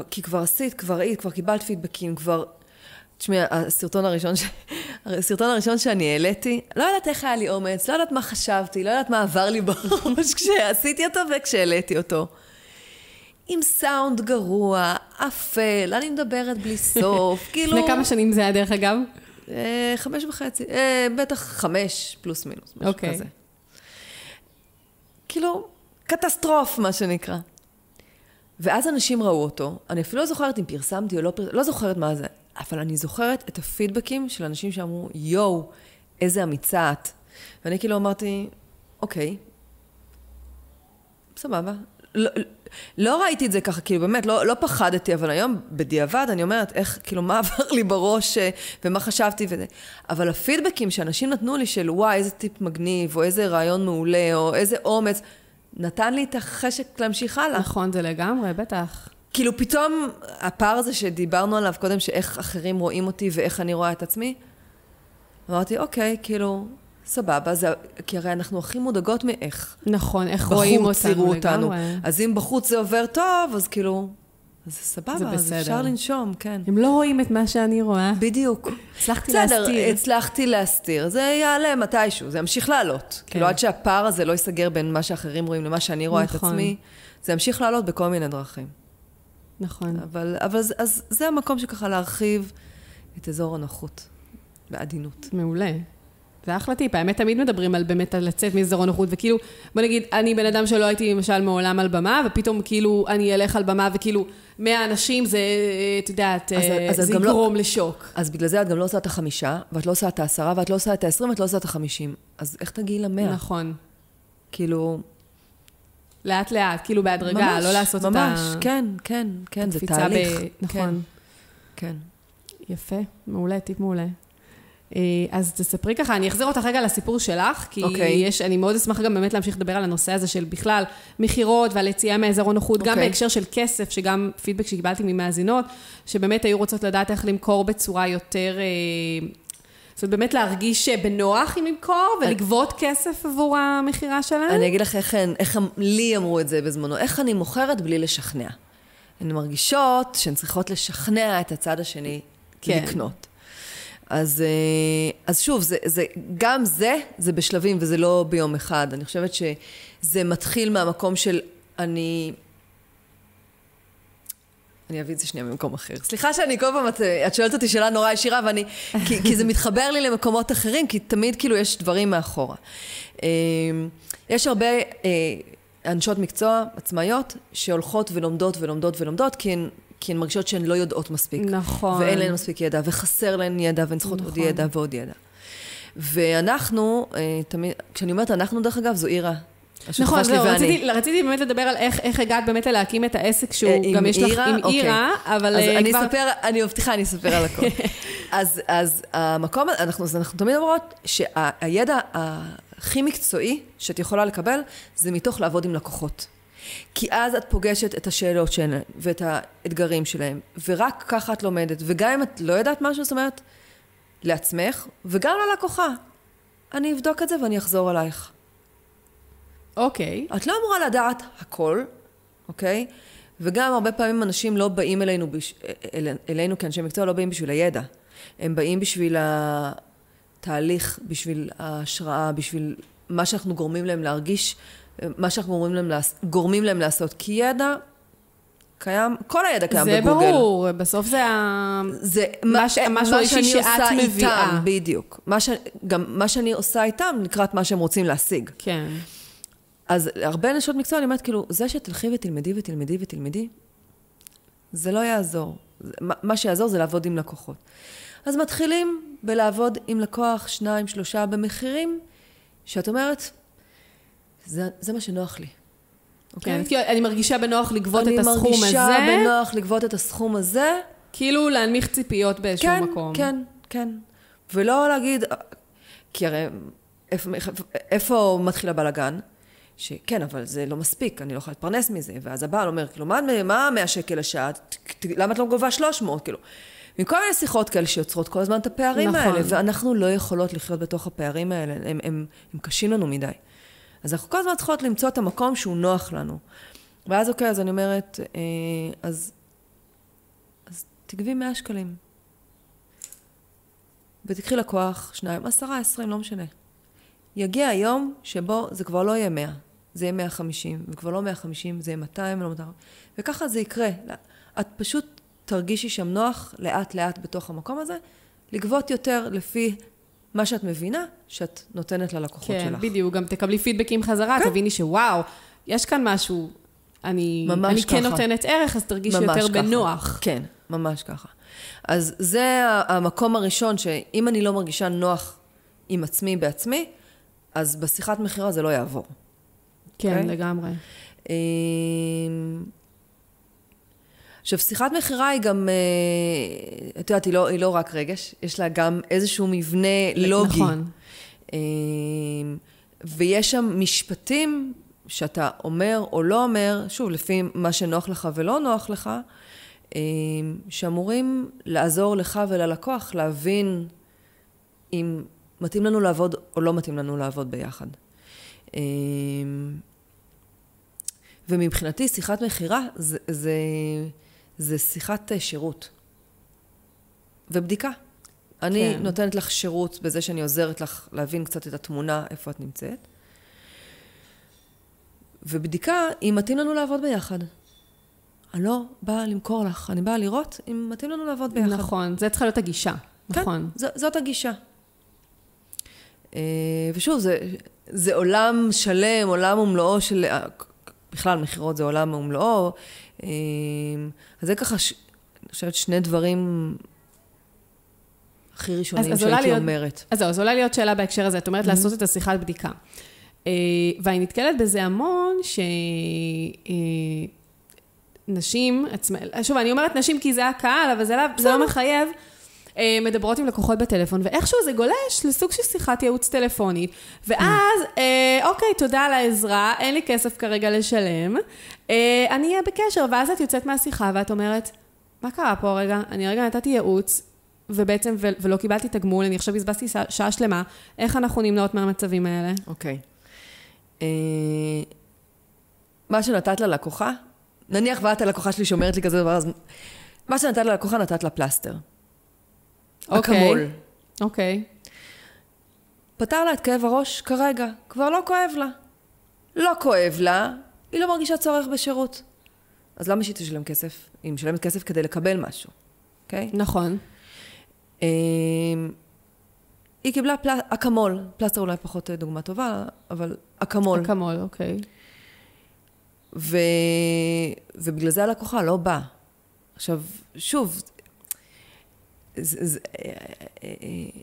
כי כבר עשית, כבר ראית, כבר קיבלת פידבקים, כבר... תשמעי, הסרטון הראשון, ש... הסרטון הראשון שאני העליתי, לא יודעת איך היה לי אומץ, לא יודעת מה חשבתי, לא יודעת מה עבר לי בראש כשעשיתי אותו וכשהעליתי אותו. עם סאונד גרוע, אפל, אני מדברת בלי סוף, כאילו... לפני כמה שנים זה היה, דרך אגב? אה, חמש וחצי, אה, בטח חמש פלוס מינוס, משהו אוקיי. כזה. כאילו, קטסטרוף, מה שנקרא. ואז אנשים ראו אותו, אני אפילו לא זוכרת אם פרסמתי או לא פרסמתי, לא זוכרת מה זה, אבל אני זוכרת את הפידבקים של אנשים שאמרו, יואו, איזה אמיצה את. ואני כאילו אמרתי, אוקיי, סבבה. לא, לא ראיתי את זה ככה, כאילו באמת, לא, לא פחדתי, אבל היום, בדיעבד, אני אומרת, איך, כאילו, מה עבר לי בראש אה, ומה חשבתי וזה. אבל הפידבקים שאנשים נתנו לי של, וואי, איזה טיפ מגניב, או איזה רעיון מעולה, או איזה אומץ, נתן לי את החשק להמשיך הלאה. נכון, זה לגמרי, בטח. כאילו, פתאום הפער הזה שדיברנו עליו קודם, שאיך אחרים רואים אותי ואיך אני רואה את עצמי, אמרתי, אוקיי, כאילו, סבבה, זה, כי הרי אנחנו הכי מודאגות מאיך. נכון, איך רואים אותנו יראו אותנו. לגמרי. אז אם בחוץ זה עובר טוב, אז כאילו, אז זה סבבה, זה אז בסדר. אפשר לנשום, כן. הם לא רואים את מה שאני רואה. בדיוק. הצלחתי בסדר, להסתיר. הצלחתי להסתיר. זה יעלה מתישהו, זה ימשיך לעלות. כן. כאילו, עד שהפער הזה לא ייסגר בין מה שאחרים רואים למה שאני רואה את נכון. עצמי, זה ימשיך לעלות בכל מיני דרכים. נכון. אבל, אבל זה- אז זה המקום שככה להרחיב את אזור הנוחות, בעדינות. מעולה. זה אחלה טיפ. האמת, תמיד מדברים על באמת על לצאת מאזור הנוחות, וכאילו, בוא נגיד, אני בן אדם שלא הייתי למשל מעולם על במה, ופתאום כאילו אני אלך על במה, וכאילו, 100 אנשים זה, את יודעת, אז- אה, אז את זה לא- יגרום לשוק. אז בגלל זה את גם לא עושה את החמישה, ואת לא עושה את העשרה, ואת לא עושה את העשרים, ואת לא עושה את החמישים. אז איך תגיעי למאה? נכון. כאילו... לאט לאט, כאילו בהדרגה, ממש, לא לעשות את ממש, ה... כן, כן, כן, זה תהליך. ב... כן, נכון. כן. יפה, מעולה, טיפ מעולה. אה, אז תספרי ככה, אני אחזיר אותך רגע לסיפור שלך, כי אוקיי. יש, אני מאוד אשמח גם באמת להמשיך לדבר על הנושא הזה של בכלל מכירות ועל יציאה מאזור הנוחות, גם אוקיי. בהקשר של כסף, שגם פידבק שקיבלתי ממאזינות, שבאמת היו רוצות לדעת איך למכור בצורה יותר... אה, זאת אומרת, באמת להרגיש בנוח עם למכור ולגבות כסף עבור המכירה שלהם? אני אגיד לך איך, איך לי אמרו את זה בזמנו, איך אני מוכרת בלי לשכנע. הן מרגישות שהן צריכות לשכנע את הצד השני כן. לקנות. אז, אה, אז שוב, זה, זה, גם זה, זה בשלבים וזה לא ביום אחד. אני חושבת שזה מתחיל מהמקום של אני... אני אביא את זה שנייה ממקום אחר. סליחה שאני כל פעם, את, את שואלת אותי שאלה נורא ישירה, ואני, כי, כי זה מתחבר לי למקומות אחרים, כי תמיד כאילו יש דברים מאחורה. אה, יש הרבה אה, אנשות מקצוע, עצמאיות, שהולכות ולומדות ולומדות ולומדות, כי הן, כי הן מרגישות שהן לא יודעות מספיק. נכון. ואין להן מספיק ידע, וחסר להן ידע, והן צריכות עוד נכון. ידע ועוד ידע. ואנחנו, אה, תמיד, כשאני אומרת אנחנו, דרך אגב, זו. השותפה נכון, זהו, ואני. רציתי, רציתי באמת לדבר על איך, איך הגעת באמת להקים את העסק שהוא אה, עם גם יש לך? עם אוקיי. אירה, אבל אז אה, אני כבר... אספר, אני מבטיחה, אני אספר על הכל. אז, אז המקום, אנחנו, אז אנחנו תמיד אומרות שהידע הכי מקצועי שאת יכולה לקבל, זה מתוך לעבוד עם לקוחות. כי אז את פוגשת את השאלות שלהם ואת האתגרים שלהם, ורק ככה את לומדת. וגם אם את לא יודעת משהו, זאת אומרת, לעצמך, וגם ללקוחה. אני אבדוק את זה ואני אחזור אלייך. אוקיי. את לא אמורה לדעת הכל, אוקיי? וגם הרבה פעמים אנשים לא באים אלינו, בש... אל... אלינו כאנשי מקצוע, לא באים בשביל הידע. הם באים בשביל התהליך, בשביל ההשראה, בשביל מה שאנחנו גורמים להם להרגיש, מה שאנחנו גורמים להם, לעש... גורמים להם לעשות. כי ידע קיים, כל הידע קיים זה בגוגל. ברור, בסוף זה ה... זה מה ש- משהו מה אישי שאני שאת מביאה. איתם, בדיוק. מה ש... גם מה שאני עושה איתם לקראת מה שהם רוצים להשיג. כן. אז הרבה נשות מקצוע, אני אומרת, כאילו, זה שתלכי ותלמדי ותלמדי ותלמדי, זה לא יעזור. זה- מה שיעזור זה לעבוד עם לקוחות. אז מתחילים בלעבוד עם לקוח, שניים, שלושה, במחירים שאת אומרת, זה, זה מה שנוח לי. כן, אוקיי? כי אני מרגישה בנוח לגבות את הסכום אני מרגישה הזה, בנוח לגבות את הסכום הזה. כאילו להנמיך ציפיות באיזשהו כן, מקום. כן, כן. ולא להגיד, כי הרי איפה, איפה מתחיל הבלגן? שכן, אבל זה לא מספיק, אני לא יכולה להתפרנס מזה. ואז הבעל אומר, כאילו, מה, מה 100 שקל לשעה? למה את לא גובה 300? כאילו, מכל מיני שיחות כאלה שיוצרות כל הזמן את הפערים נכון. האלה, ואנחנו לא יכולות לחיות בתוך הפערים האלה, הם, הם, הם קשים לנו מדי. אז אנחנו כל הזמן צריכות למצוא את המקום שהוא נוח לנו. ואז אוקיי, אז אני אומרת, אה, אז, אז תגבי 100 שקלים. ותקחי לקוח, שניים, עשרה, עשרים, לא משנה. יגיע היום שבו זה כבר לא יהיה 100, זה יהיה 150, וכבר לא 150, זה יהיה 200 ולא 200, וככה זה יקרה. את פשוט תרגישי שם נוח לאט-לאט בתוך המקום הזה, לגבות יותר לפי מה שאת מבינה שאת נותנת ללקוחות כן, שלך. בדיוק, גם תקבלי פידבקים חזרה, כן. תביני שוואו, יש כאן משהו, אני, אני כן ככה. נותנת ערך, אז תרגישי יותר ככה. בנוח. כן, ממש ככה. אז זה המקום הראשון, שאם אני לא מרגישה נוח עם עצמי בעצמי, אז בשיחת מכירה זה לא יעבור. כן, אוקיי? לגמרי. עכשיו, שיחת מכירה היא גם, אה, את יודעת, היא לא, היא לא רק רגש, יש לה גם איזשהו מבנה לוגי. נכון. אמ, ויש שם משפטים שאתה אומר או לא אומר, שוב, לפי מה שנוח לך ולא נוח לך, אמ, שאמורים לעזור לך וללקוח להבין אם מתאים לנו לעבוד או לא מתאים לנו לעבוד ביחד. ומבחינתי שיחת מכירה זה, זה, זה שיחת אה, שירות ובדיקה. אני כן. נותנת לך שירות בזה שאני עוזרת לך להבין קצת את התמונה, איפה את נמצאת. ובדיקה, אם מתאים לנו לעבוד ביחד. אני לא באה למכור לך, אני באה לראות אם מתאים לנו לעבוד ביחד. נכון, זה צריכה להיות הגישה. כן, נכון. ז, זאת הגישה. אה, ושוב, זה, זה עולם שלם, עולם ומלואו של... בכלל, מכירות זה עולם ומלואו. אה, אז זה ככה, ש... אני חושבת, שני דברים הכי ראשונים אז, שהייתי להיות, אומרת. אז זהו, אז עולה להיות שאלה בהקשר הזה. את אומרת mm-hmm. לעשות את השיחת בדיקה. Uh, ואני נתקלת בזה המון, שנשים, uh, עצמא... שוב, אני אומרת נשים כי זה הקהל, אבל זה לא, זה לא מחייב. Uh, מדברות עם לקוחות בטלפון, ואיכשהו זה גולש לסוג של שיחת ייעוץ טלפונית. ואז, uh, אוקיי, תודה על העזרה, אין לי כסף כרגע לשלם, uh, אני אהיה בקשר, ואז את יוצאת מהשיחה ואת אומרת, מה קרה פה רגע? אני רגע נתתי ייעוץ, ובעצם, ו- ולא קיבלתי תגמול, אני עכשיו בזבזתי שעה שלמה, איך אנחנו נמנעות מהמצבים האלה? אוקיי. אה, מה שנתת ללקוחה, נניח ואת הלקוחה שלי שאומרת לי כזה דבר, אז מה שנתת ללקוחה נתת לה פלסטר. אוקיי. אקמול. אוקיי. פתר לה את כאב הראש כרגע, כבר לא כואב לה. לא כואב לה, היא לא מרגישה צורך בשירות. אז למה שהיא תשלם כסף? היא משלמת כסף כדי לקבל משהו, אוקיי? Okay? נכון. אמ, היא קיבלה פל... אקמול, פלסטר אולי פחות דוגמה טובה, אבל אקמול. אקמול, אוקיי. ו... ובגלל זה הלקוחה לא באה. עכשיו, שוב, אה, אה, אה,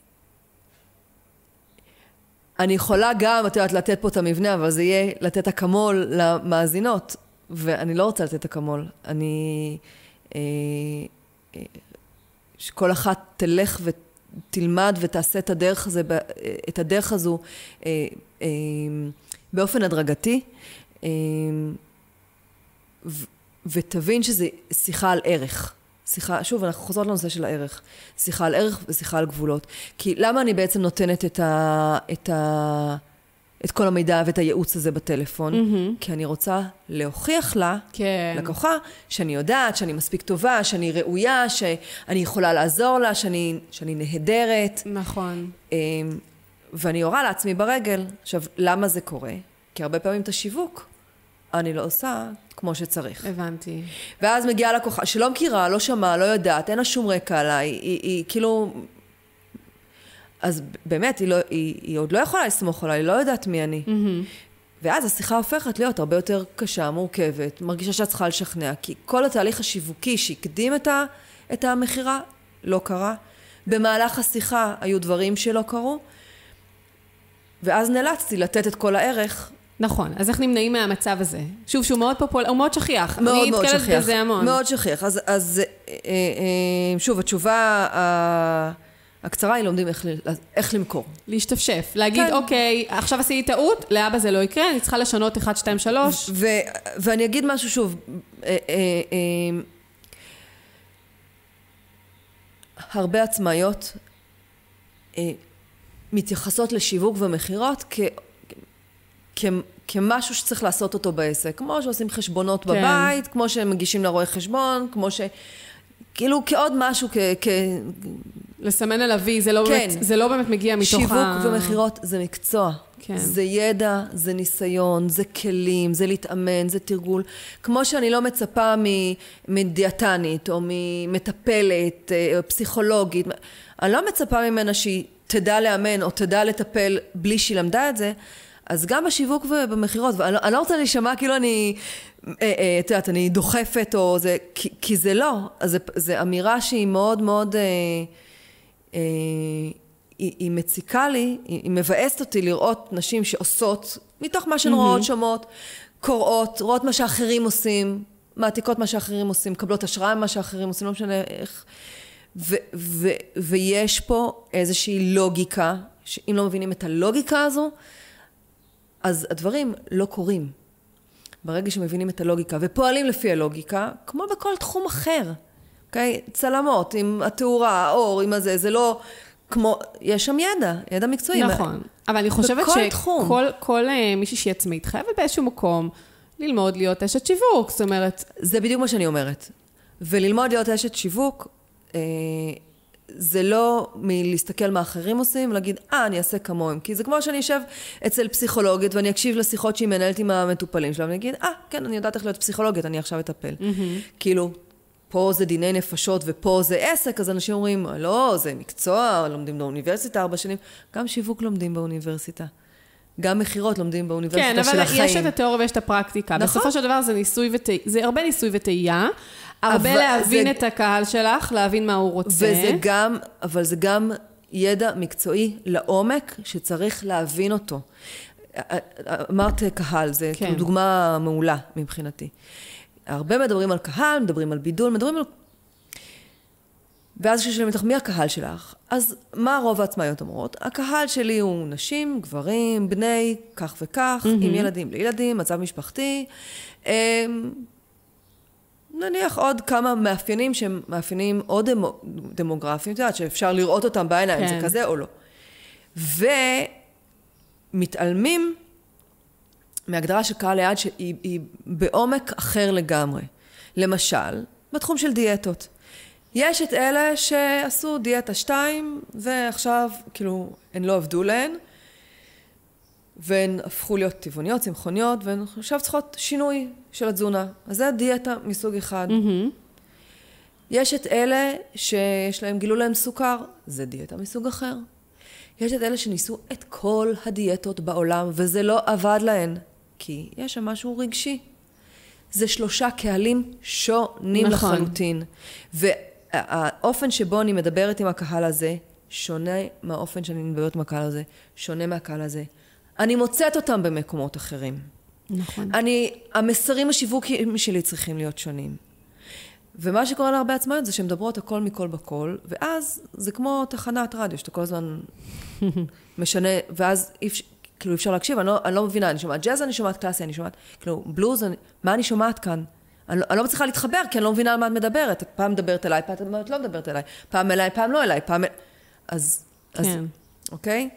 אני יכולה גם, את יודעת, לתת פה את המבנה, אבל זה יהיה לתת אקמול למאזינות, ואני לא רוצה לתת אקמול. אני... שכל אחת תלך ות... תלמד ותעשה את הדרך, הזה, את הדרך הזו באופן הדרגתי, ותבין שזה שיחה על ערך. שיחה, שוב, אנחנו חוזרות לנושא של הערך. שיחה על ערך ושיחה על גבולות. כי למה אני בעצם נותנת את ה... את ה את כל המידע ואת הייעוץ הזה בטלפון, mm-hmm. כי אני רוצה להוכיח לה, כן. לקוחה, שאני יודעת, שאני מספיק טובה, שאני ראויה, שאני יכולה לעזור לה, שאני, שאני נהדרת. נכון. אמ, ואני יורה לעצמי ברגל. עכשיו, למה זה קורה? כי הרבה פעמים את השיווק אני לא עושה כמו שצריך. הבנתי. ואז מגיעה לקוחה שלא מכירה, לא שמעה, לא יודעת, אין לה שום רקע עליי, היא, היא, היא כאילו אז באמת, היא, לא, היא, היא עוד לא יכולה לסמוך עליי, היא לא יודעת מי אני. Mm-hmm. ואז השיחה הופכת להיות הרבה יותר קשה, מורכבת, מרגישה שאת צריכה לשכנע, כי כל התהליך השיווקי שהקדים את, ה, את המכירה, לא קרה. במהלך השיחה היו דברים שלא קרו, ואז נאלצתי לתת את כל הערך. נכון, אז איך נמנעים מהמצב הזה? שוב, שהוא מאוד פופולרי, הוא מאוד שכיח. מאוד מאוד שכיח. אני נתקלת בזה המון. מאוד שכיח. אז, אז אה, אה, שוב, התשובה... הקצרה היא לומדים איך, איך למכור. להשתפשף. להגיד, כן. אוקיי, עכשיו עשיתי טעות, לאבא זה לא יקרה, אני צריכה לשנות 1, 2, 3. ו- ואני אגיד משהו שוב. אה, אה, אה, הרבה עצמאיות מתייחסות לשיווק ומכירות כ... כ... כמשהו שצריך לעשות אותו בעסק. כמו שעושים חשבונות כן. בבית, כמו שהם מגישים לרואה חשבון, כמו ש... כאילו כעוד משהו, כ... כ... לסמן על ה-V, זה, לא כן. באמת, זה לא באמת מגיע מתוך שיווק ה... שיווק ומכירות זה מקצוע. כן. זה ידע, זה ניסיון, זה כלים, זה להתאמן, זה תרגול. כמו שאני לא מצפה מדיאטנית או ממטפלת אה, או פסיכולוגית, אני לא מצפה ממנה שהיא תדע לאמן או תדע לטפל בלי שהיא למדה את זה. אז גם בשיווק ובמכירות, ואני לא רוצה להישמע כאילו אני, אה, אה, את יודעת, אני דוחפת או זה, כי, כי זה לא. אז זו אמירה שהיא מאוד מאוד... אה, היא, היא מציקה לי, היא, היא מבאסת אותי לראות נשים שעושות, מתוך מה שהן mm-hmm. רואות, שומעות, קוראות, רואות מה שאחרים עושים, מעתיקות מה שאחרים עושים, מקבלות השראה ממה שאחרים עושים, לא משנה איך. ו, ו, ויש פה איזושהי לוגיקה, שאם לא מבינים את הלוגיקה הזו, אז הדברים לא קורים. ברגע שמבינים את הלוגיקה ופועלים לפי הלוגיקה, כמו בכל תחום אחר. אוקיי? צלמות, עם התאורה, האור, עם הזה, זה לא כמו, יש שם ידע, ידע מקצועי. נכון, אבל אני חושבת שכל כל, uh, מישהי שהיא עצמאית חייבת באיזשהו מקום ללמוד להיות אשת שיווק, זאת אומרת... זה בדיוק מה שאני אומרת. וללמוד להיות אשת שיווק, אה, זה לא מלהסתכל מה אחרים עושים ולהגיד, אה, אני אעשה כמוהם. כי זה כמו שאני אשב אצל פסיכולוגית ואני אקשיב לשיחות שהיא מנהלת עם המטופלים שלה, ואני אגיד, אה, כן, אני יודעת איך להיות פסיכולוגית, אני עכשיו אטפל. Mm-hmm. כאילו, פה זה דיני נפשות ופה זה עסק, אז אנשים אומרים, לא, זה מקצוע, לומדים באוניברסיטה ארבע שנים. גם שיווק לומדים באוניברסיטה. גם מכירות לומדים באוניברסיטה כן, של החיים. כן, אבל יש את התיאוריה ויש את הפרקטיקה. נכון. בסופו של דבר זה ניסוי וטעייה, זה הרבה ניסוי וטעייה. הרבה אבל להבין זה- את הקהל שלך, להבין מה הוא רוצה. וזה גם, אבל זה גם ידע מקצועי לעומק שצריך להבין אותו. אמרת קהל, זה כן. כאילו דוגמה מעולה מבחינתי. הרבה מדברים על קהל, מדברים על בידול, מדברים על... ואז כששואלים אותך, מי הקהל שלך? אז מה רוב העצמאיות אומרות? הקהל שלי הוא נשים, גברים, בני, כך וכך, עם ילדים, בלי ילדים, מצב משפחתי. נניח עוד כמה מאפיינים שהם מאפיינים או דמו, דמוגרפיים, את יודעת, שאפשר לראות אותם בעיניים, כן. זה כזה או לא. ומתעלמים מהגדרה של קהל היעד שהיא היא בעומק אחר לגמרי. למשל, בתחום של דיאטות. יש את אלה שעשו דיאטה 2, ועכשיו, כאילו, הן לא עבדו להן, והן הפכו להיות טבעוניות, צמחוניות, והן עכשיו צריכות שינוי של התזונה. אז זה דיאטה מסוג אחד. מהמם. יש את אלה שיש להם, גילו להם סוכר, זה דיאטה מסוג אחר. יש את אלה שניסו את כל הדיאטות בעולם, וזה לא עבד להן, כי יש שם משהו רגשי. זה שלושה קהלים שונים נכון. לחלוטין. והאופן שבו אני מדברת עם הקהל הזה, שונה מהאופן שאני מדברת עם הקהל הזה, שונה מהקהל הזה. אני מוצאת אותם במקומות אחרים. נכון. אני, המסרים השיווקיים שלי צריכים להיות שונים. ומה שקורה להרבה עצמאיות זה שהן מדברות הכל מכל בכל, ואז זה כמו תחנת רדיו, שאתה כל הזמן משנה, ואז אי אפשר, כאילו אי אפשר להקשיב, אני לא, אני לא מבינה, אני שומעת ג'אז, אני שומעת קלאסי, אני שומעת, כאילו, בלוז, אני, מה אני שומעת כאן? אני, לא- אני לא מצליחה להתחבר, כי אני לא מבינה על מה את מדברת. את פעם מדברת אליי, פעם את לא מדברת אליי, פעם אליי, פעם לא אליי, פעם... אז, כן. אוקיי?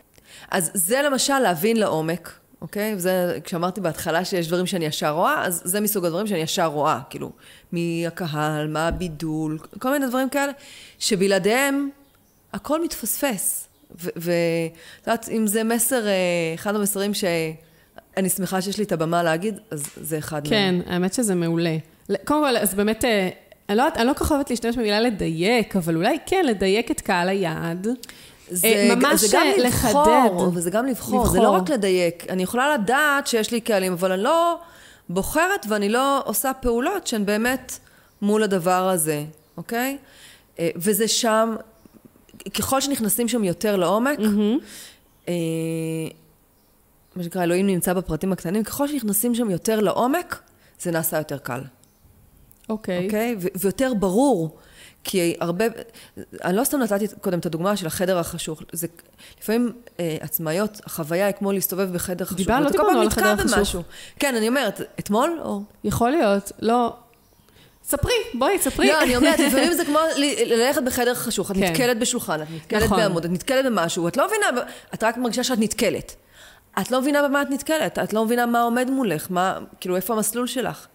אז זה למשל להבין לעומק, אוקיי? וזה, כשאמרתי בהתחלה שיש דברים שאני ישר רואה, אז זה מסוג הדברים שאני ישר רואה, כאילו, מי הקהל, מה הבידול, כל מיני דברים כאלה, שבלעדיהם הכל מתפספס. ואת יודעת, אם זה מסר, אה, אחד המסרים שאני שמחה שיש לי את הבמה להגיד, אז זה אחד כן, האמת שזה מעולה. קודם כל, אז באמת, אה, אני לא, אני לא כל כך אוהבת להשתמש במילה לדייק, אבל אולי כן, לדייק את קהל היעד. זה, אה, ממש זה גם אה, לבחור, לחדד. וזה גם לבחור, לבחור. זה לא רק לדייק. אני יכולה לדעת שיש לי קהלים, אבל אני לא בוחרת ואני לא עושה פעולות שהן באמת מול הדבר הזה, אוקיי? אה, וזה שם, ככל שנכנסים שם יותר לעומק, אה, מה שנקרא, אלוהים נמצא בפרטים הקטנים, ככל שנכנסים שם יותר לעומק, זה נעשה יותר קל. אוקיי. אוקיי? ו- ויותר ברור. כי הרבה, אני לא סתם נתתי קודם את הדוגמה של החדר החשוך. זה, לפעמים אה, עצמאיות, החוויה היא כמו להסתובב בחדר חשוך. דיברנו- לא דיברנו על החדר החשוך. כן, אני אומרת, אתמול או... יכול להיות, לא... ספרי, בואי, ספרי. לא, אני אומרת, לפעמים זה כמו ללכת בחדר חשוך, את כן. נתקלת בשולחן, את נתקלת נכון. בעמוד, את נתקלת במשהו, את לא מבינה, את רק מרגישה שאת נתקלת. את לא מבינה במה את נתקלת, את לא מבינה מה עומד מולך, מה, כאילו, איפה המסלול שלך.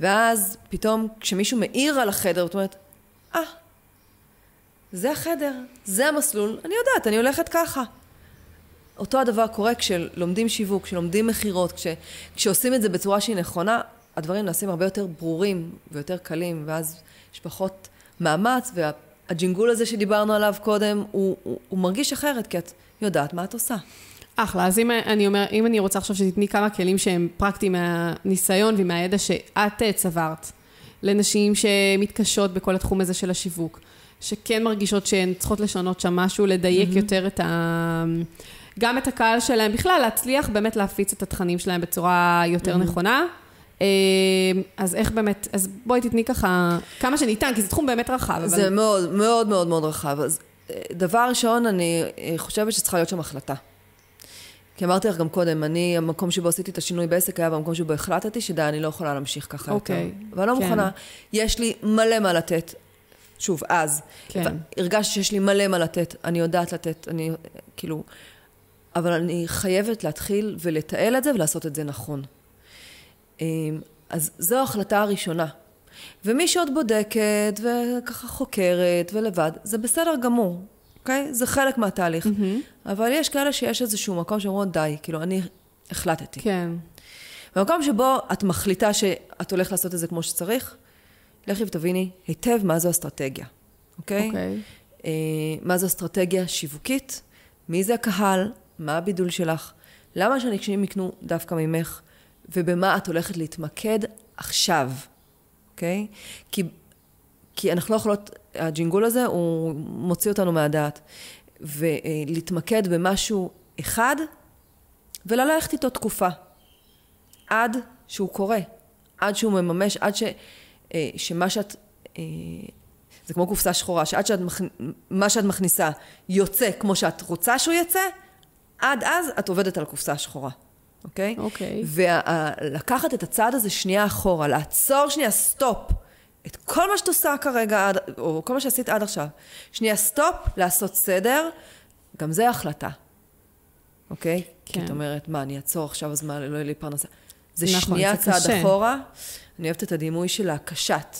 ואז פתאום, כשמישהו מעיר על החדר, את אומרת, אה, זה החדר, זה המסלול, אני יודעת, אני הולכת ככה. אותו הדבר קורה כשלומדים שיווק, כשלומדים מכירות, כש, כשעושים את זה בצורה שהיא נכונה, הדברים נעשים הרבה יותר ברורים ויותר קלים, ואז יש פחות מאמץ, והג'ינגול הזה שדיברנו עליו קודם, הוא, הוא, הוא מרגיש אחרת, כי את יודעת מה את עושה. אחלה, אז אם אני, אומר, אם אני רוצה עכשיו שתתני כמה כלים שהם פרקטיים מהניסיון ומהידע שאת אה, צברת, לנשים שמתקשות בכל התחום הזה של השיווק, שכן מרגישות שהן צריכות לשנות שם משהו, לדייק mm-hmm. יותר את ה... גם את הקהל שלהם, בכלל להצליח באמת להפיץ את התכנים שלהם בצורה יותר mm-hmm. נכונה. אה, אז איך באמת, אז בואי תתני ככה כמה שניתן, כי זה תחום באמת רחב. אבל... זה מאוד מאוד מאוד מאוד רחב. אז אה, דבר ראשון, אני אה, חושבת שצריכה להיות שם החלטה. כי אמרתי לך גם קודם, אני, המקום שבו עשיתי את השינוי בעסק היה במקום שבו החלטתי שדי, אני לא יכולה להמשיך ככה אוקיי, יותר. ואני לא כן. מוכנה. יש לי מלא מה לתת. שוב, אז. כן. הרגשתי שיש לי מלא מה לתת, אני יודעת לתת, אני, כאילו... אבל אני חייבת להתחיל ולתעל את זה ולעשות את זה נכון. אמ, אז זו ההחלטה הראשונה. ומי שעוד בודקת וככה חוקרת ולבד, זה בסדר גמור, אוקיי? זה חלק מהתהליך. Mm-hmm. אבל יש כאלה שיש איזשהו מקום שאומרות, די, כאילו, אני החלטתי. כן. במקום שבו את מחליטה שאת הולכת לעשות את זה כמו שצריך, לכי ותביני היטב מה זו אסטרטגיה, אוקיי? אוקיי. אה, מה זו אסטרטגיה שיווקית, מי זה הקהל, מה הבידול שלך, למה שאנשים יקנו דווקא ממך, ובמה את הולכת להתמקד עכשיו, אוקיי? כי, כי אנחנו לא יכולות, הג'ינגול הזה הוא מוציא אותנו מהדעת. ולהתמקד במשהו אחד, וללכת איתו תקופה. עד שהוא קורה, עד שהוא מממש, עד ש, אה, שמה שאת... אה, זה כמו קופסה שחורה, שעד שאת, מה שאת מכניסה יוצא כמו שאת רוצה שהוא יצא, עד אז את עובדת על הקופסה השחורה, אוקיי? אוקיי. ולקחת את הצעד הזה שנייה אחורה, לעצור שנייה stop, את כל מה שאת עושה כרגע, או כל מה שעשית עד עכשיו, שנייה stop, לעשות סדר, גם זה החלטה, אוקיי? כן. כי את אומרת, מה, אני אעצור עכשיו, אז מה, לא יהיה לי פרנסה. זה נכון, שנייה זה צעד קשה. אחורה. אני אוהבת את הדימוי של הקשת,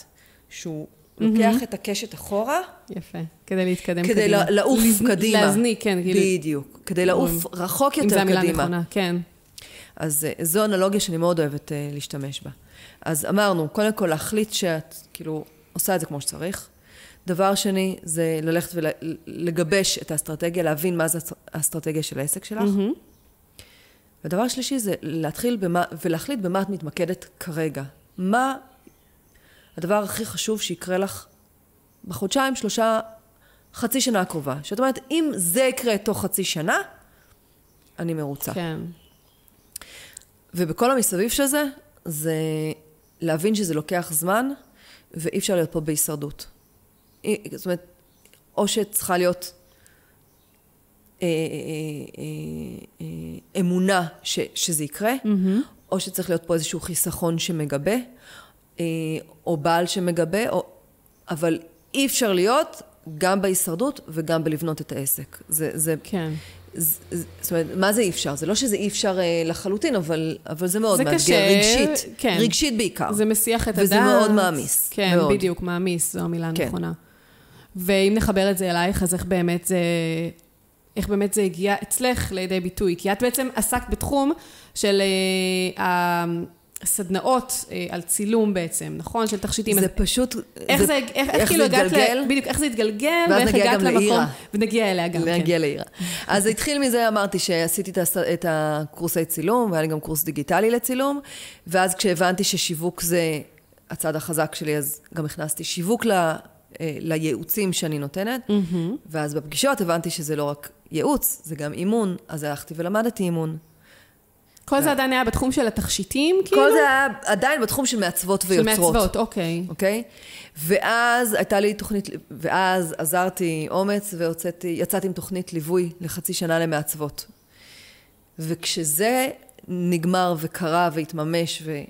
שהוא לוקח את הקשת אחורה. יפה, כדי להתקדם כדי קדימה. כדי לעוף לז... קדימה. להזניק, כן. כאילו... בדיוק, כדי לעוף רחוק יותר קדימה. אם זו המילה נכונה, כן. אז אה, זו אנלוגיה שאני מאוד אוהבת uh, להשתמש בה. אז אמרנו, קודם כל להחליט שאת כאילו עושה את זה כמו שצריך. דבר שני, זה ללכת ולגבש את האסטרטגיה, להבין מה זה האסטרטגיה של העסק שלך. Mm-hmm. ודבר שלישי זה להתחיל במה, ולהחליט במה את מתמקדת כרגע. מה הדבר הכי חשוב שיקרה לך בחודשיים, שלושה, חצי שנה הקרובה. שאת אומרת, אם זה יקרה תוך חצי שנה, אני מרוצה. כן. ובכל המסביב של זה, זה להבין שזה לוקח זמן, ואי אפשר להיות פה בהישרדות. זאת אומרת, או שצריכה להיות אה, אה, אה, אמונה ש, שזה יקרה, mm-hmm. או שצריך להיות פה איזשהו חיסכון שמגבה, או בעל שמגבה, או... אבל אי אפשר להיות גם בהישרדות וגם בלבנות את העסק. זה, זה, כן. זאת אומרת, מה זה אי אפשר? זה לא שזה אי אפשר אה, לחלוטין, אבל, אבל זה מאוד מאתגר, קשה, רגשית. כן. רגשית בעיקר. זה מסיח את וזה הדעת. וזה מאוד מעמיס. כן, מאוד. בדיוק, מעמיס, זו המילה כן. הנכונה. ואם נחבר את זה אלייך, אז איך באמת זה... איך באמת זה הגיע אצלך לידי ביטוי? כי את בעצם עסקת בתחום של אה, סדנאות אה, על צילום בעצם, נכון? של תכשיטים. זה אז פשוט... איך זה, זה איך, איך, איך כאילו הגעת ל... בדיוק, איך זה התגלגל, ואיך הגעת למקום. לאירה. ונגיע אליה גם, נגיע כן. לאירה. אז התחיל מזה, אמרתי שעשיתי את הקורסי צילום, והיה לי גם קורס דיגיטלי לצילום, ואז כשהבנתי ששיווק זה הצד החזק שלי, אז גם הכנסתי שיווק ל... אה, לייעוצים שאני נותנת, mm-hmm. ואז בפגישות הבנתי שזה לא רק ייעוץ, זה גם אימון, אז הלכתי ולמדתי אימון. כל זה עדיין היה בתחום של התכשיטים, כאילו? כל זה היה עדיין בתחום של מעצבות ויוצרות. של מעצבות, אוקיי. אוקיי? ואז הייתה לי תוכנית, ואז עזרתי אומץ ויצאתי עם תוכנית ליווי לחצי שנה למעצבות. וכשזה נגמר וקרה והתממש, ו...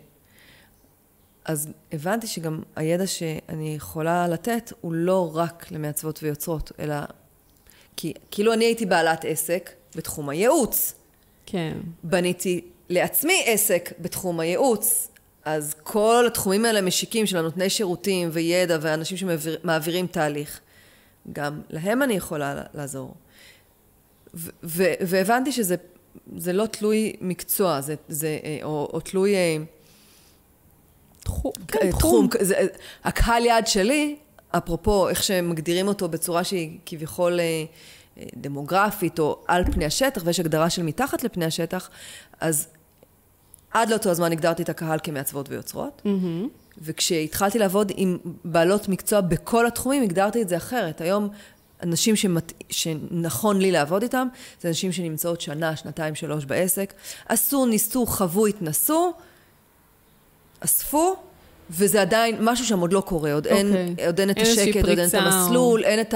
אז הבנתי שגם הידע שאני יכולה לתת הוא לא רק למעצבות ויוצרות, אלא... כי כאילו אני הייתי בעלת עסק בתחום הייעוץ. כן. בניתי לעצמי עסק בתחום הייעוץ, אז כל התחומים האלה משיקים של הנותני שירותים וידע ואנשים שמעבירים תהליך, גם להם אני יכולה לעזור. והבנתי שזה זה לא תלוי מקצוע, זה, זה, אה, או, או תלוי... אה, תחום. כן, תחום. תחום. זה, הקהל יעד שלי, אפרופו איך שמגדירים אותו בצורה שהיא כביכול אה, דמוגרפית או על פני השטח, ויש הגדרה של מתחת לפני השטח, אז עד לאותו הזמן הגדרתי את הקהל כמעצבות ויוצרות, mm-hmm. וכשהתחלתי לעבוד עם בעלות מקצוע בכל התחומים, הגדרתי את זה אחרת. היום אנשים שמת... שנכון לי לעבוד איתם, זה אנשים שנמצאות שנה, שנתיים, שלוש בעסק, עשו, ניסו, חוו, התנסו, אספו, וזה עדיין משהו שם עוד לא קורה, עוד, okay. אין, אוקיי. עוד אין את השקט, עוד אין את המסלול, או... אין את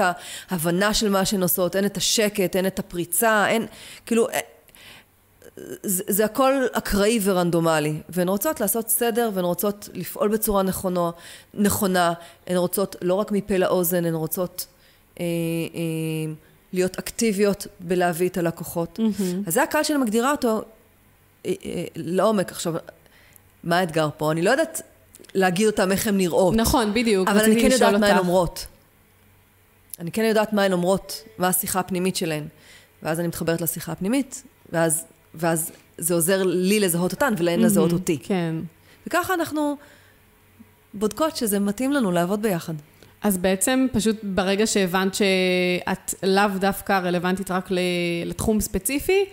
ההבנה של מה שהן עושות, אין את השקט, אין את הפריצה, אין, כאילו, אה, זה, זה הכל אקראי ורנדומלי, והן רוצות לעשות סדר, והן רוצות לפעול בצורה נכונה, נכונה, הן רוצות לא רק מפה לאוזן, הן רוצות אה, אה, להיות אקטיביות בלהביא את הלקוחות. Mm-hmm. אז זה הקהל שאני מגדירה אותו אה, אה, לעומק. עכשיו, מה האתגר פה? אני לא יודעת להגיד אותם איך הן נראות. נכון, בדיוק. אבל אני כן יודעת מה הן אומרות. אני כן יודעת מה הן אומרות, מה השיחה הפנימית שלהן. ואז אני מתחברת לשיחה הפנימית, ואז, ואז זה עוזר לי לזהות אותן ולהן mm-hmm, לזהות אותי. כן. וככה אנחנו בודקות שזה מתאים לנו לעבוד ביחד. אז בעצם פשוט ברגע שהבנת שאת לאו דווקא רלוונטית רק לתחום ספציפי,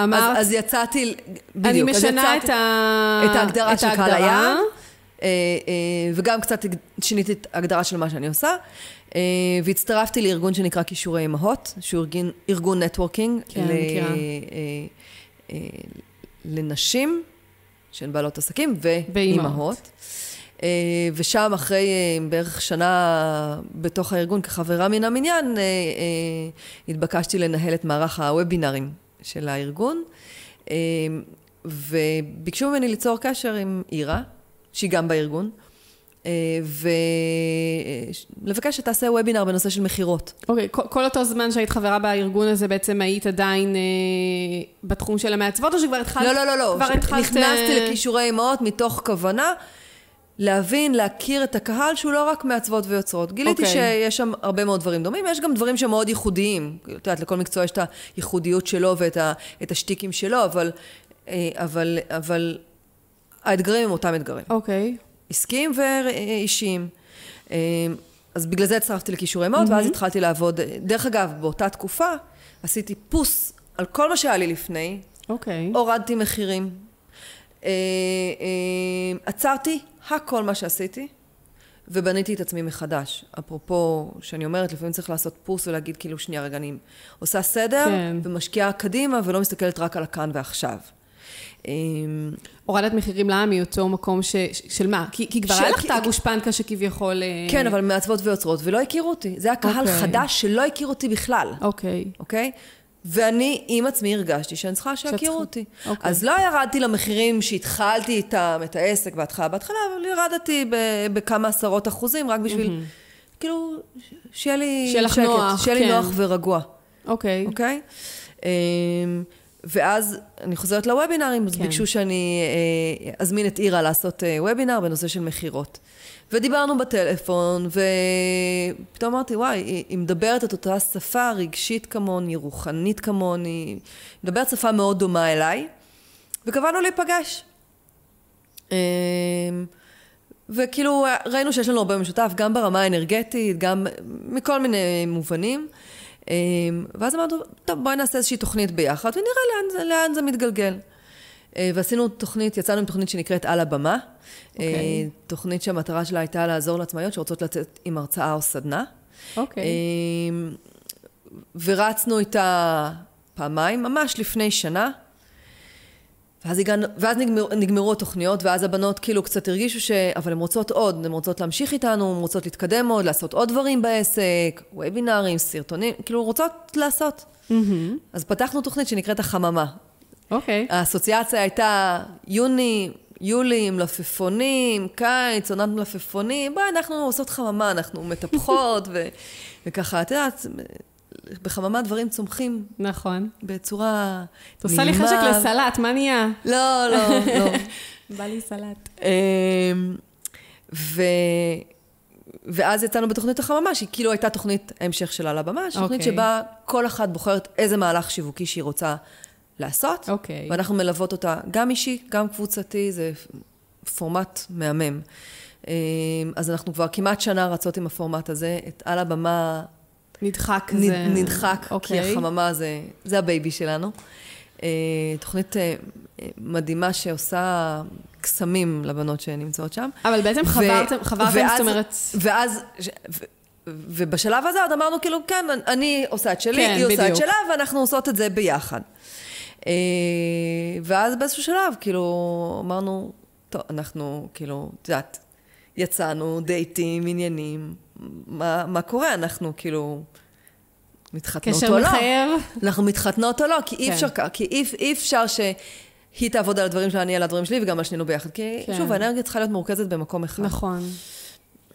אמרת... אז, אז יצאתי, בדיוק. אני משנה את, ה... את ההגדרה את של קהל היעד, וגם קצת שיניתי את ההגדרה של מה שאני עושה, אה, והצטרפתי לארגון שנקרא כישורי אמהות, שהוא ארגון, ארגון נטוורקינג. כן, ל... מכירה. לנשים שהן בעלות עסקים ואימהות. ושם אחרי בערך שנה בתוך הארגון כחברה מן המניין, התבקשתי לנהל את מערך הוובינרים של הארגון, וביקשו ממני ליצור קשר עם אירה, שהיא גם בארגון, אה, ולבקש שתעשה וובינר בנושא של מכירות. אוקיי, okay, כל אותו זמן שהיית חברה בארגון הזה, בעצם היית עדיין אה, בתחום של המעצבות, או שכבר התחלת... לא, לא, לא, לא. כבר התחלת... נכנסתי אה, לכישורי אמהות מתוך כוונה להבין, להכיר את הקהל שהוא לא רק מעצבות ויוצרות. גיליתי okay. אוקיי. שיש שם הרבה מאוד דברים דומים, יש גם דברים שמאוד ייחודיים. את יודעת, לכל מקצוע יש את הייחודיות שלו ואת ה, השטיקים שלו, אבל, אה, אבל, אבל האתגרים הם אותם אתגרים. אוקיי. Okay. עסקיים ואישיים. אה, אז בגלל זה הצטרפתי לכישורי מאות, mm-hmm. ואז התחלתי לעבוד. דרך אגב, באותה תקופה עשיתי פוס על כל מה שהיה לי לפני. אוקיי. Okay. הורדתי מחירים. אה, עצרתי הכל מה שעשיתי, ובניתי את עצמי מחדש. אפרופו, שאני אומרת, לפעמים צריך לעשות פוס ולהגיד, כאילו, שנייה, רגע, אני עושה סדר, כן. ומשקיעה קדימה, ולא מסתכלת רק על הכאן ועכשיו. אמ, הורדת מחירים למה מאותו מקום ש... של מה? כי, כי כבר ש... היה לך את הגושפנקה שכביכול... אה, כן, אבל מעצבות ויוצרות, ולא הכירו אותי. זה היה קהל okay. אוקיי. חדש שלא הכיר אותי בכלל. אוקיי. Okay. אוקיי? Okay? ואני עם עצמי הרגשתי שאני צריכה שיכירו אותי. Okay. אוקיי. אז לא ירדתי למחירים שהתחלתי איתם את העסק בהתחלה, בהתחלה, אבל ירדתי בכמה עשרות אחוזים, רק בשביל, mm-hmm. כאילו, שיהיה לי שיהיה לך נוח, שיהיה כן. לי נוח ורגוע. אוקיי. Okay. אוקיי? Okay? אמ, ואז אני חוזרת לוובינרים, אז כן. ביקשו שאני אה, אזמין את אירה לעשות אה, וובינר בנושא של מכירות. ודיברנו בטלפון, ופתאום אמרתי, וואי, היא מדברת את אותה שפה רגשית כמוני, רוחנית כמוני, היא מדברת שפה מאוד דומה אליי, וקבענו להיפגש. אמ, וכאילו ראינו שיש לנו הרבה משותף, גם ברמה האנרגטית, גם מכל מיני מובנים. אמ, ואז אמרנו, טוב, בואי נעשה איזושהי תוכנית ביחד, ונראה לאן, לאן זה מתגלגל. אה, ועשינו תוכנית, יצאנו עם תוכנית שנקראת על הבמה. Okay. אה, אוקיי. תוכנית שהמטרה שלה הייתה לעזור לעצמאיות שרוצות לצאת עם הרצאה או סדנה. אוקיי. Okay. ורצנו איתה פעמיים, ממש לפני שנה. ואז, הגענו, ואז נגמר, נגמרו התוכניות, ואז הבנות כאילו קצת הרגישו ש... אבל הן רוצות עוד, הן רוצות להמשיך איתנו, הן רוצות להתקדם עוד, לעשות עוד דברים בעסק, וובינארים, סרטונים, כאילו רוצות לעשות. Mm-hmm. אז פתחנו תוכנית שנקראת החממה. אוקיי. Okay. האסוציאציה הייתה יוני, יולי, מלפפונים, קיץ, עונת מלפפונים, בואי, אנחנו עושות חממה, אנחנו מטפחות, ו... וככה, את יודעת, בחממה דברים צומחים. נכון. בצורה נעימה. את עושה לי חשק לסלט, מה נהיה? לא, לא, לא. בא לי סלט. אמ, ו... ואז יצאנו בתוכנית החממה, שהיא כאילו הייתה תוכנית ההמשך שלה לבמה, okay. תוכנית אוקיי. שבה כל אחת בוחרת איזה מהלך שיווקי שהיא רוצה לעשות. אוקיי. Okay. ואנחנו מלוות אותה גם אישי, גם קבוצתי, זה פורמט מהמם. אמ, אז אנחנו כבר כמעט שנה רצות עם הפורמט הזה, את על הבמה... נדחק נד, זה... נדחק, אוקיי. כי אוקיי. החממה זה, זה ה baby שלנו. אה, תוכנית אה, מדהימה שעושה קסמים לבנות שנמצאות שם. אבל בעצם חברתם, חברתם, זאת אומרת... ואז... ו, ובשלב הזה עוד אמרנו כאילו, כן, אני עושה את שלי, כן, היא בדיוק. עושה את שלה, ואנחנו עושות את זה ביחד. אה, ואז באיזשהו שלב, כאילו, אמרנו, טוב, אנחנו, כאילו, את יודעת, יצאנו, דייטים, עניינים, מה, מה קורה? אנחנו, כאילו, מתחתנות או לא. קשר מחייב. אנחנו מתחתנות או לא, כי אי כן. אפשר, כי אי, אי אפשר שהיא תעבוד על הדברים שלה, אני על הדברים שלי, וגם על שנינו ביחד. כי, כן. שוב, האנרגיה צריכה להיות מורכזת במקום אחד. נכון.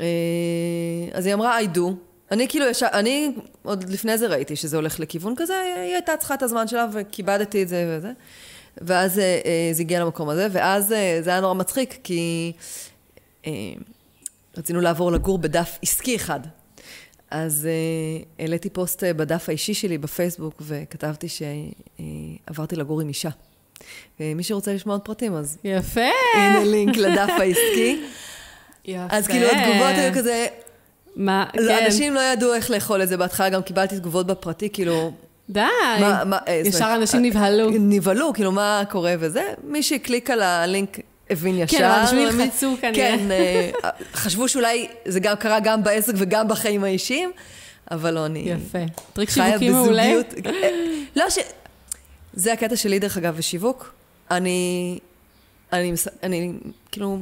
אה, אז היא אמרה, I do. אני כאילו ישר, אני עוד לפני זה ראיתי שזה הולך לכיוון כזה, היא הייתה צריכה את הזמן שלה וכיבדתי את זה וזה. ואז אה, אה, זה הגיע למקום הזה, ואז זה היה נורא מצחיק, כי רצינו לעבור לגור בדף עסקי אחד. אז העליתי פוסט בדף האישי שלי בפייסבוק, וכתבתי שעברתי לגור עם אישה. ומי שרוצה לשמוע עוד פרטים, אז... יפה! הנה לינק לדף העסקי. יפה. אז כאילו התגובות היו כזה, מה, לא, כן. אנשים לא ידעו איך לאכול את זה בהתחלה, גם קיבלתי תגובות בפרטי, כאילו, די. מה, מה, אה, ישר אומרת, אנשים אה, נבהלו. נבהלו, כאילו, מה קורה וזה. מי שהקליק על הלינק הבין ישר. כן, אנשים ילחצו כנראה. כן, חשבו שאולי זה גם קרה גם בעסק וגם בחיים האישיים, אבל לא, אני יפה. טריק שיווקי מעולה. אה, לא ש... זה הקטע שלי, דרך אגב, בשיווק. אני, אני, אני כאילו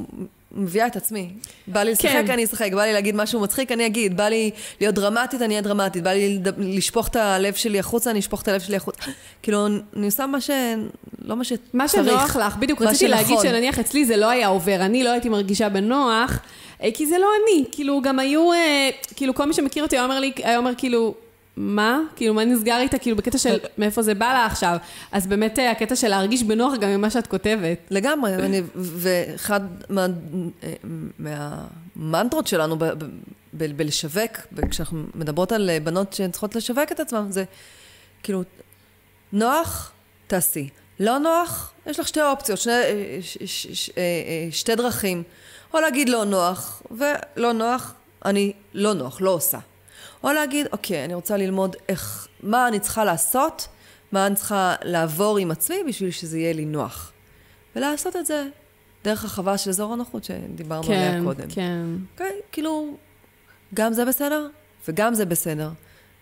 מביאה את עצמי. בא לי לשחק, כן. אני אשחק. בא לי להגיד משהו מצחיק, אני אגיד. בא לי להיות דרמטית, אני אהיה דרמטית. בא לי לשפוך את הלב שלי החוצה, אני אשפוך את הלב שלי החוצה. כאילו, אני עושה מה ש... לא מה שצריך. מה שנוח לך, בדיוק רציתי להגיד שנכון. שנניח אצלי זה לא היה עובר, אני לא הייתי מרגישה בנוח, אה, כי זה לא אני, כאילו גם היו, אה, כאילו כל מי שמכיר אותי היה אומר לי, היה אומר כאילו, מה? כאילו מה נסגר איתה, כאילו בקטע של מאיפה זה בא לה עכשיו, אז באמת אה, הקטע של להרגיש בנוח גם ממה שאת כותבת. לגמרי, אני, ואחד מה, מהמנטרות שלנו ב, ב, ב, בלשווק, כשאנחנו מדברות על אה, בנות שצריכות לשווק את עצמן, זה כאילו, נוח, תעשי. לא נוח, יש לך שתי אופציות, שני, אה, ש, ש, ש, אה, אה, שתי דרכים. או להגיד לא נוח, ולא נוח, אני לא נוח, לא עושה. או להגיד, אוקיי, אני רוצה ללמוד איך, מה אני צריכה לעשות, מה אני צריכה לעבור עם עצמי בשביל שזה יהיה לי נוח. ולעשות את זה דרך החווה של אזור הנוחות שדיברנו עליה כן, קודם. כן. אוקיי? כאילו, גם זה בסדר, וגם זה בסדר.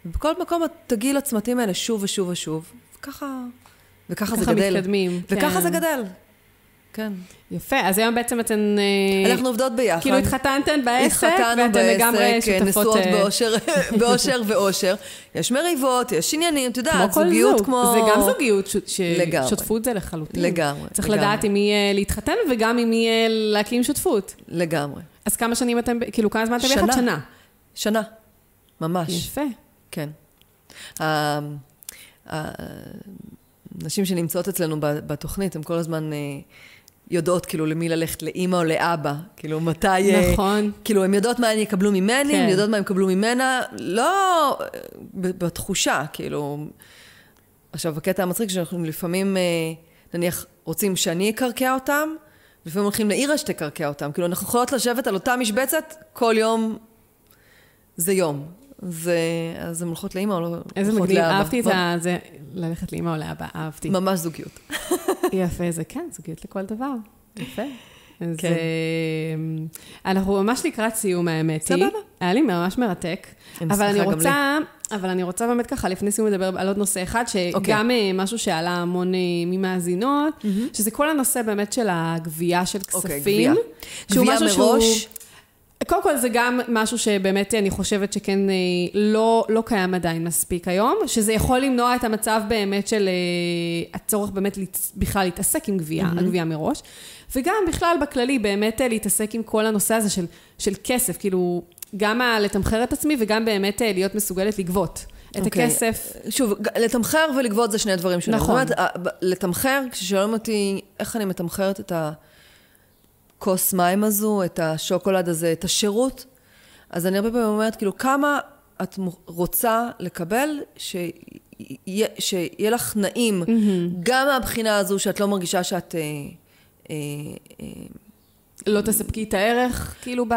ובכל מקום את תגיעי לצמתים האלה שוב ושוב ושוב, וככה, וככה זה גדל. מתקדמים. וככה כן. זה גדל. כן. יפה, אז היום בעצם אתן... אה, אנחנו עובדות ביחד. כאילו התחתנתן בעסק, ואתן לגמרי בעסק, שותפות... נשואות אה, באושר, באושר ואושר. יש מריבות, יש עניינים, את יודעת, זוגיות זוג. כמו... זה גם זוגיות, ש- לגמרי. שותפות זה לחלוטין. לגמרי, צריך לגמרי. לדעת עם מי אה, להתחתן וגם עם מי להקים שותפות. לגמרי. אז כמה שנים אתם, כאילו כמה זמן אתם ביחד? שנה. שנה. שנה. ממש. יפה. כן. ה- הנשים שנמצאות אצלנו בתוכנית, הן כל הזמן יודעות כאילו למי ללכת, לאימא או לאבא. כאילו מתי... אה, נכון. כאילו, הן יודעות מה הן יקבלו ממני, כן. הן יודעות מה הן יקבלו ממנה, לא בתחושה, כאילו... עכשיו, הקטע המצחיק שאנחנו לפעמים, אה, נניח, רוצים שאני אקרקע אותם, לפעמים הולכים לעירה שתקרקע אותם. כאילו, אנחנו יכולות לשבת על אותה משבצת, כל יום זה יום. זה, אז הן הולכות לאימא או לא הולכות לאבא. איזה מגניב, אהבתי את ה... זה, ללכת לאמא או לאבא, אהבתי. ממש זוגיות. יפה, זה כן, זוגיות לכל דבר. יפה. אז כן. אה, אנחנו ממש לקראת סיום, האמת היא. סבבה. היה לי ממש מרתק. אבל אני רוצה, אבל אני רוצה באמת ככה, לפני סיום לדבר על עוד נושא אחד, שגם אה, משהו שעלה המון אה, ממאזינות, שזה כל הנושא באמת של הגבייה של אוקיי, כספים. גבייה. שהוא גבייה משהו שהוא- מראש, קודם כל זה גם משהו שבאמת אני חושבת שכן אה, לא, לא קיים עדיין מספיק היום, שזה יכול למנוע את המצב באמת של אה, הצורך באמת בכלל להתעסק עם גבייה, mm-hmm. הגבייה מראש, וגם בכלל בכללי באמת אה, להתעסק עם כל הנושא הזה של, של כסף, כאילו גם ה- לתמחר את עצמי וגם באמת להיות מסוגלת לגבות את אוקיי. הכסף. שוב, לתמחר ולגבות זה שני דברים שונים. נכון. זאת אומרת, ה- ב- לתמחר, כששואלים אותי איך אני מתמחרת את הכוס מים הזו, את השוקולד הזה, את השירות, אז אני הרבה פעמים אומרת, כאילו, כמה את רוצה לקבל שיהיה, שיהיה לך נעים, גם מהבחינה הזו שאת לא מרגישה שאת... אה, אה, אה, לא תספקי את הערך, כאילו ב...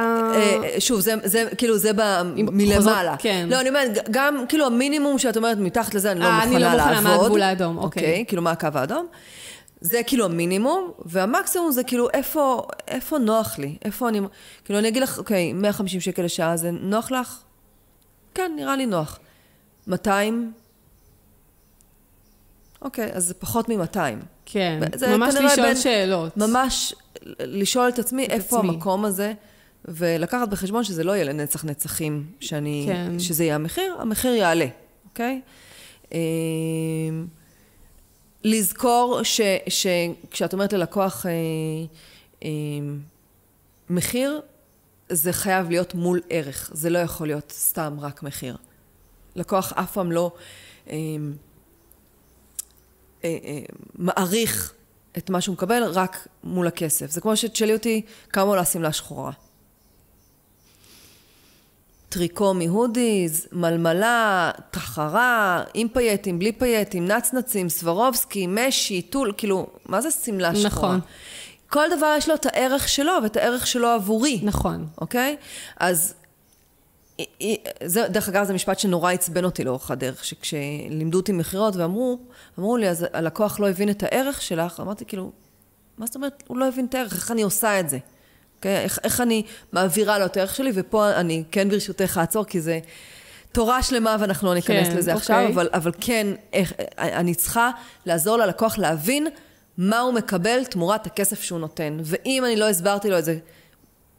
שוב, זה, זה כאילו, זה ב, מלמעלה. כן. לא, אני אומרת, גם, כאילו, המינימום שאת אומרת, מתחת לזה אני לא אה, מוכנה אני לעבוד. לא מוכנה, מה הגבול האדום, אוקיי. אוקיי, כאילו, מה הקו האדום? זה כאילו המינימום, והמקסימום זה כאילו, איפה, איפה נוח לי? איפה אני... כאילו, אני אגיד לך, אוקיי, 150 שקל לשעה, זה נוח לך? כן, נראה לי נוח. 200? אוקיי, אז זה פחות מ-200. כן, ממש לשאול בין- שאלות. ממש לשאול את עצמי את איפה עצמי. המקום הזה, ולקחת בחשבון שזה לא יהיה לנצח נצחים, שאני, כן. שזה יהיה המחיר, המחיר יעלה, אוקיי? אמ, לזכור ש, שכשאת אומרת ללקוח אה, אה, מחיר, זה חייב להיות מול ערך, זה לא יכול להיות סתם רק מחיר. לקוח אף פעם לא אה, אה, אה, מעריך את מה שהוא מקבל רק מול הכסף. זה כמו שתשאלי אותי כמה עולה שמלה שחורה. טריקו מהודיז, מלמלה, תחרה, עם פייטים, בלי פייטים, נצנצים, סברובסקי, משי, טול, כאילו, מה זה שמלה שחורה? נכון. כל דבר יש לו את הערך שלו ואת הערך שלו עבורי. נכון. אוקיי? אז זה, דרך אגב, זה משפט שנורא עצבן אותי לאורך הדרך, שכשלימדו אותי מכירות ואמרו, אמרו לי, אז הלקוח לא הבין את הערך שלך, אמרתי כאילו, מה זאת אומרת, הוא לא הבין את הערך, איך אני עושה את זה? אוקיי? איך, איך אני מעבירה לו את הערך שלי, ופה אני כן ברשותך אעצור, כי זה תורה שלמה ואנחנו לא ניכנס כן, לזה אוקיי. עכשיו, אבל, אבל כן, איך, אני צריכה לעזור ללקוח להבין מה הוא מקבל תמורת הכסף שהוא נותן. ואם אני לא הסברתי לו את זה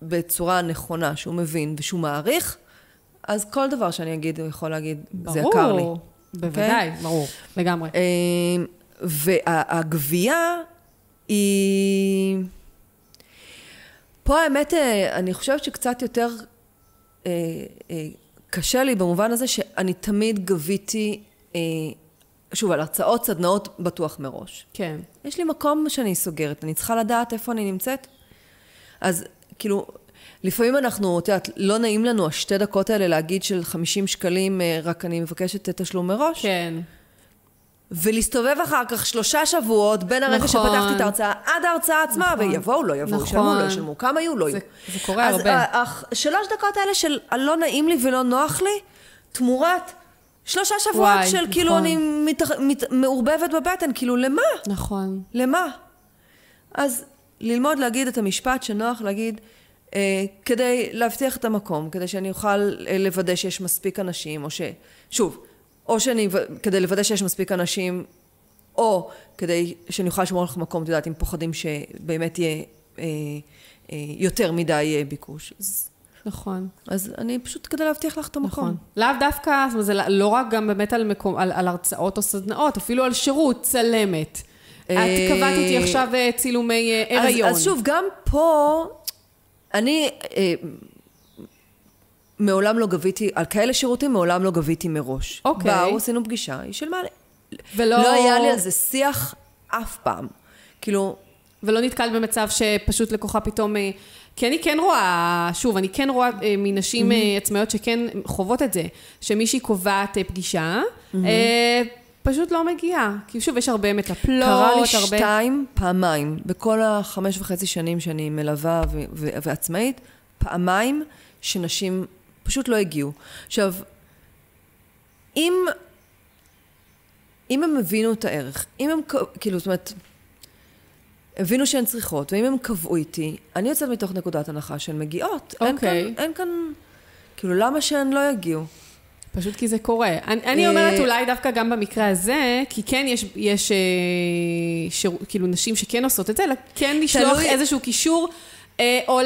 בצורה נכונה, שהוא מבין ושהוא מעריך, אז כל דבר שאני אגיד, הוא יכול להגיד, ברור, זה יקר לי. ברור, בוודאי, okay? ברור, לגמרי. אמ, והגבייה היא... פה האמת, אה, אני חושבת שקצת יותר אה, אה, קשה לי במובן הזה שאני תמיד גביתי, שוב, על הרצאות, סדנאות, בטוח מראש. כן. יש לי מקום שאני סוגרת, אני צריכה לדעת איפה אני נמצאת. אז כאילו, לפעמים אנחנו, את יודעת, לא נעים לנו השתי דקות האלה להגיד של 50 שקלים, אה, רק אני מבקשת תשלום מראש. כן. ולהסתובב אחר כך שלושה שבועות בין הרגע נכון. שפתחתי את ההרצאה עד ההרצאה עצמה, נכון. ויבואו, לא יבואו, נכון. ישלמו, לא ישלמו, כמה יהיו, לא יהיו. זה קורה אז הרבה. אז השלוש דקות האלה של הלא נעים לי ולא נוח לי, תמורת שלושה שבועות וואי, של נכון. כאילו אני מת, מת, מעורבבת בבטן, כאילו למה? נכון. למה? אז ללמוד להגיד את המשפט שנוח להגיד, אה, כדי להבטיח את המקום, כדי שאני אוכל אה, לוודא שיש מספיק אנשים, או ש... שוב, או שאני... כדי לוודא שיש מספיק אנשים, או כדי שאני אוכל לשמור לך מקום, את יודעת, אם פוחדים שבאמת יהיה אה, אה, יותר מדי אה, ביקוש. אז... נכון. אז אני פשוט כדי להבטיח לך את המקום. נכון. לאו דווקא, זאת אומרת, זה לא רק גם באמת על, מקום, על, על הרצאות או סדנאות, אפילו על שירות, צלמת. את קבעת איתי עכשיו צילומי הריון. אז, אז שוב, גם פה אני אה, מעולם לא גביתי, על כאלה שירותים מעולם לא גביתי מראש. אוקיי. באו, עשינו פגישה, היא שילמה לי. ולא... לא היה לי על זה שיח אף פעם. כאילו... ולא נתקלת במצב שפשוט לקוחה פתאום... אה, כי אני כן רואה, שוב, אני כן רואה אה, מנשים mm-hmm. עצמאיות שכן חוות את זה, שמישהי קובעת פגישה, mm-hmm. פשוט לא מגיעה. כי שוב, יש הרבה מטפלות, קרה לי הרבה... שתיים, פעמיים, בכל החמש וחצי שנים שאני מלווה ו- ו- ועצמאית, פעמיים שנשים פשוט לא הגיעו. עכשיו, אם, אם הם הבינו את הערך, אם הם, כאילו, זאת אומרת, הבינו שהן צריכות, ואם הם קבעו איתי, אני יוצאת מתוך נקודת הנחה שהן מגיעות. אוקיי. אין כאן, אין כאן, כאילו, למה שהן לא יגיעו? פשוט כי זה קורה. אני, אני אומרת אה, אולי דווקא גם במקרה הזה, כי כן יש, יש אה, שיר, כאילו נשים שכן עושות את זה, אלא כן לשלוח תלוי... איזשהו קישור. אה, או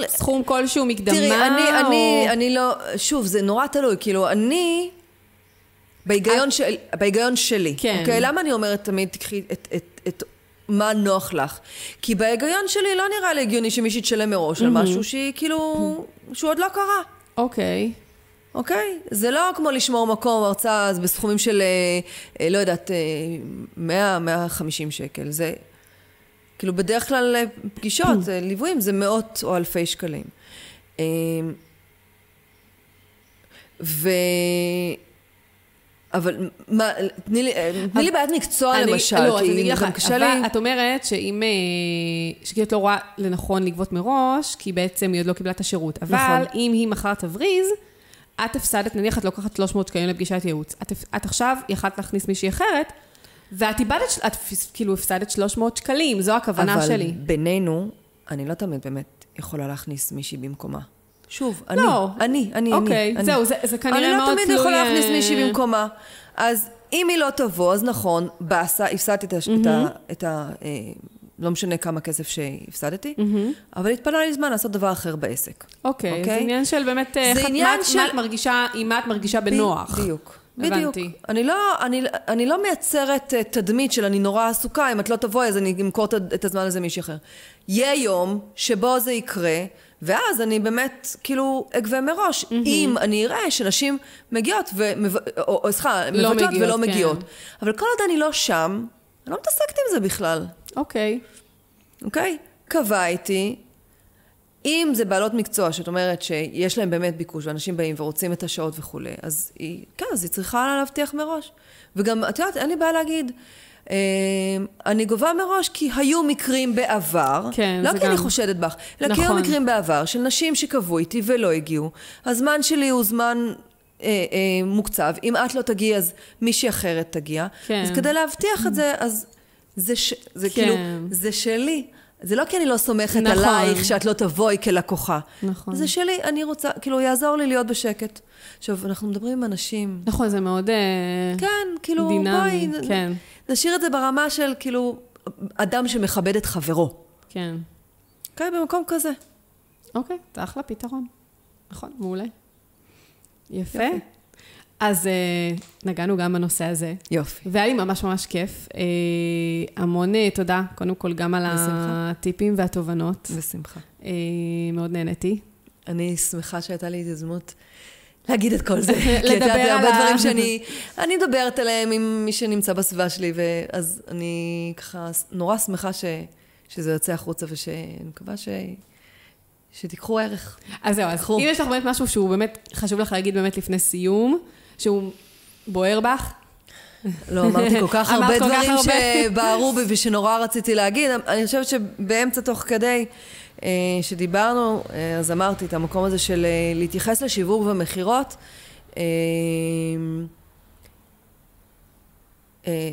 לסכום כלשהו מקדמה, תראי, אני, או... אני, אני לא, שוב, זה נורא תלוי, כאילו, אני, בהיגיון, את... של, בהיגיון שלי, כן. אוקיי? למה אני אומרת תמיד, תקחי את, את, את מה נוח לך? כי בהיגיון שלי לא נראה לי הגיוני שמישהי תשלם מראש mm-hmm. על משהו שהיא כאילו, שהוא עוד לא קרה. אוקיי. Okay. אוקיי? זה לא כמו לשמור מקום, הרצאה בסכומים של, אה, אה, לא יודעת, 100, אה, 150 שקל. זה, כאילו, בדרך כלל פגישות, ליוויים, זה מאות או אלפי שקלים. ו... אבל מה, תני לי, תני לי בעיית מקצוע אני, למשל, לא, כי אני גם קשה לי... את אומרת שאם, שכאילו את לא רואה לנכון לגבות מראש, כי בעצם היא עוד לא קיבלה את השירות. אבל נכון. אם היא מכרה תבריז, את הפסדת, נניח את לוקחת 300 שקלים לפגישת ייעוץ. את, את עכשיו יכלת להכניס מישהי אחרת, ואת איבדת, את כאילו הפסדת 300 שקלים, זו הכוונה אבל שלי. אבל בינינו, אני לא תמיד באמת יכולה להכניס מישהי במקומה. שוב, אני, לא. אני, אני, אוקיי, אני. זהו, זה, זה כנראה מאוד תלוי... אני לא תמיד יכולה להכניס מישהי במקומה. אז אם היא לא תבוא, אז נכון, באסה, הפסדתי את ה... Mm-hmm. את ה אה, לא משנה כמה כסף שהפסדתי, mm-hmm. אבל התפנה לי זמן לעשות דבר אחר בעסק. אוקיי, okay, okay? זה עניין של באמת, אה, זה עניין מה, של... מה את מרגישה, עם מה את מרגישה בנוח. בדיוק. בדיוק. אני לא, אני, אני לא מייצרת אה, תדמית של אני נורא עסוקה, אם את לא תבואי אז אני אמכור את הזמן הזה מישהי אחר. יהיה יום שבו זה יקרה, ואז אני באמת, כאילו, אגבה מראש. Mm-hmm. אם אני אראה שנשים מגיעות, ומב... או, או סליחה, לא מבטלות מגיעות, ולא כן. מגיעות. אבל כל עוד אני לא שם, אני לא מתעסקת עם זה בכלל. אוקיי. אוקיי? קבע איתי. אם זה בעלות מקצוע, שאת אומרת שיש להם באמת ביקוש, ואנשים באים ורוצים את השעות וכולי, אז היא, כן, אז היא צריכה להבטיח מראש. וגם, את יודעת, אין לי בעיה להגיד, אה, אני גובה מראש כי היו מקרים בעבר, כן, לא כי אני גם- חושדת בך, אלא כי היו נכון. מקרים בעבר של נשים שקבעו איתי ולא הגיעו. הזמן שלי הוא זמן אה, אה, מוקצב, אם את לא תגיעי אז מישהי אחרת תגיע. כן. אז כדי להבטיח את זה, אז זה, ש, זה כן. כאילו, זה שלי. זה לא כי אני לא סומכת נכון. עלייך שאת לא תבואי כלקוחה. נכון. זה שלי, אני רוצה, כאילו, יעזור לי להיות בשקט. עכשיו, אנחנו מדברים עם אנשים. נכון, זה מאוד אה, כן, כאילו, דינמי, בואי, כן, נשאיר את זה ברמה של, כאילו, אדם שמכבד את חברו. כן. אוקיי, במקום כזה. אוקיי, זה אחלה פתרון. נכון, מעולה. יפה. יופי. אז אה, נגענו גם בנושא הזה, יופי. והיה לי ממש ממש כיף. אה, המון אה, תודה, קודם כל, גם על בשמחה. הטיפים והתובנות. בשמחה. אה, מאוד נהניתי. אני שמחה שהייתה לי הזדמנות להגיד את כל זה. כי את לדבר יודעת, על הרבה דברים שאני אני מדברת עליהם עם מי שנמצא בסביבה שלי, ואז אני ככה נורא שמחה ש, שזה יוצא החוצה, ושאני מקווה ש, שתיקחו ערך. אז זהו, אז קחו. אם יש לך באמת משהו שהוא באמת חשוב לך להגיד באמת לפני סיום, שהוא בוער בך, לא אמרתי כל כך הרבה דברים הרבה. שבערו בי ושנורא רציתי להגיד. אני חושבת שבאמצע תוך כדי אה, שדיברנו, אה, אז אמרתי את המקום הזה של אה, להתייחס לשיווק ומכירות. אה, אה,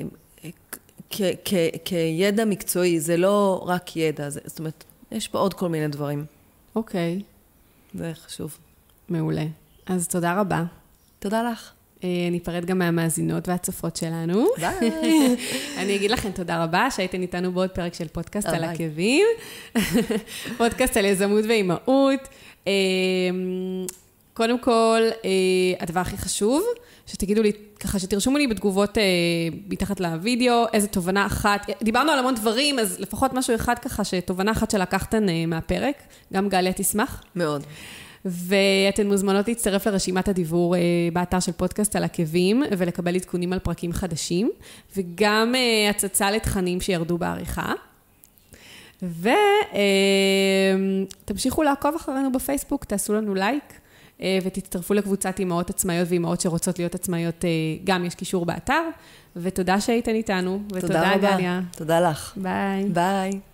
כ- כ- כידע מקצועי, זה לא רק ידע, זה- זאת אומרת, יש פה עוד כל מיני דברים. אוקיי, זה חשוב. מעולה. אז תודה רבה. תודה לך. אה, ניפרד גם מהמאזינות והצופות שלנו. ביי. אני אגיד לכם תודה רבה שהייתן איתנו בעוד פרק של פודקאסט על. עקבים. פודקאסט על יזמות ואימהות. אה, קודם כל, אה, הדבר הכי חשוב, שתגידו לי, ככה שתרשמו לי בתגובות אה, מתחת לוידאו, איזה תובנה אחת, דיברנו על המון דברים, אז לפחות משהו אחד ככה, שתובנה אחת שלקחתן אה, מהפרק, גם גליה תשמח. מאוד. ואתן מוזמנות להצטרף לרשימת הדיבור אה, באתר של פודקאסט על עקבים ולקבל עדכונים על פרקים חדשים, וגם אה, הצצה לתכנים שירדו בעריכה. ותמשיכו לעקוב אחרינו בפייסבוק, תעשו לנו לייק אה, ותצטרפו לקבוצת אימהות עצמאיות ואימהות שרוצות להיות עצמאיות, אה, גם יש קישור באתר. ותודה שהייתן איתנו, ותודה תודה רבה. גליה. תודה לך. ביי. ביי.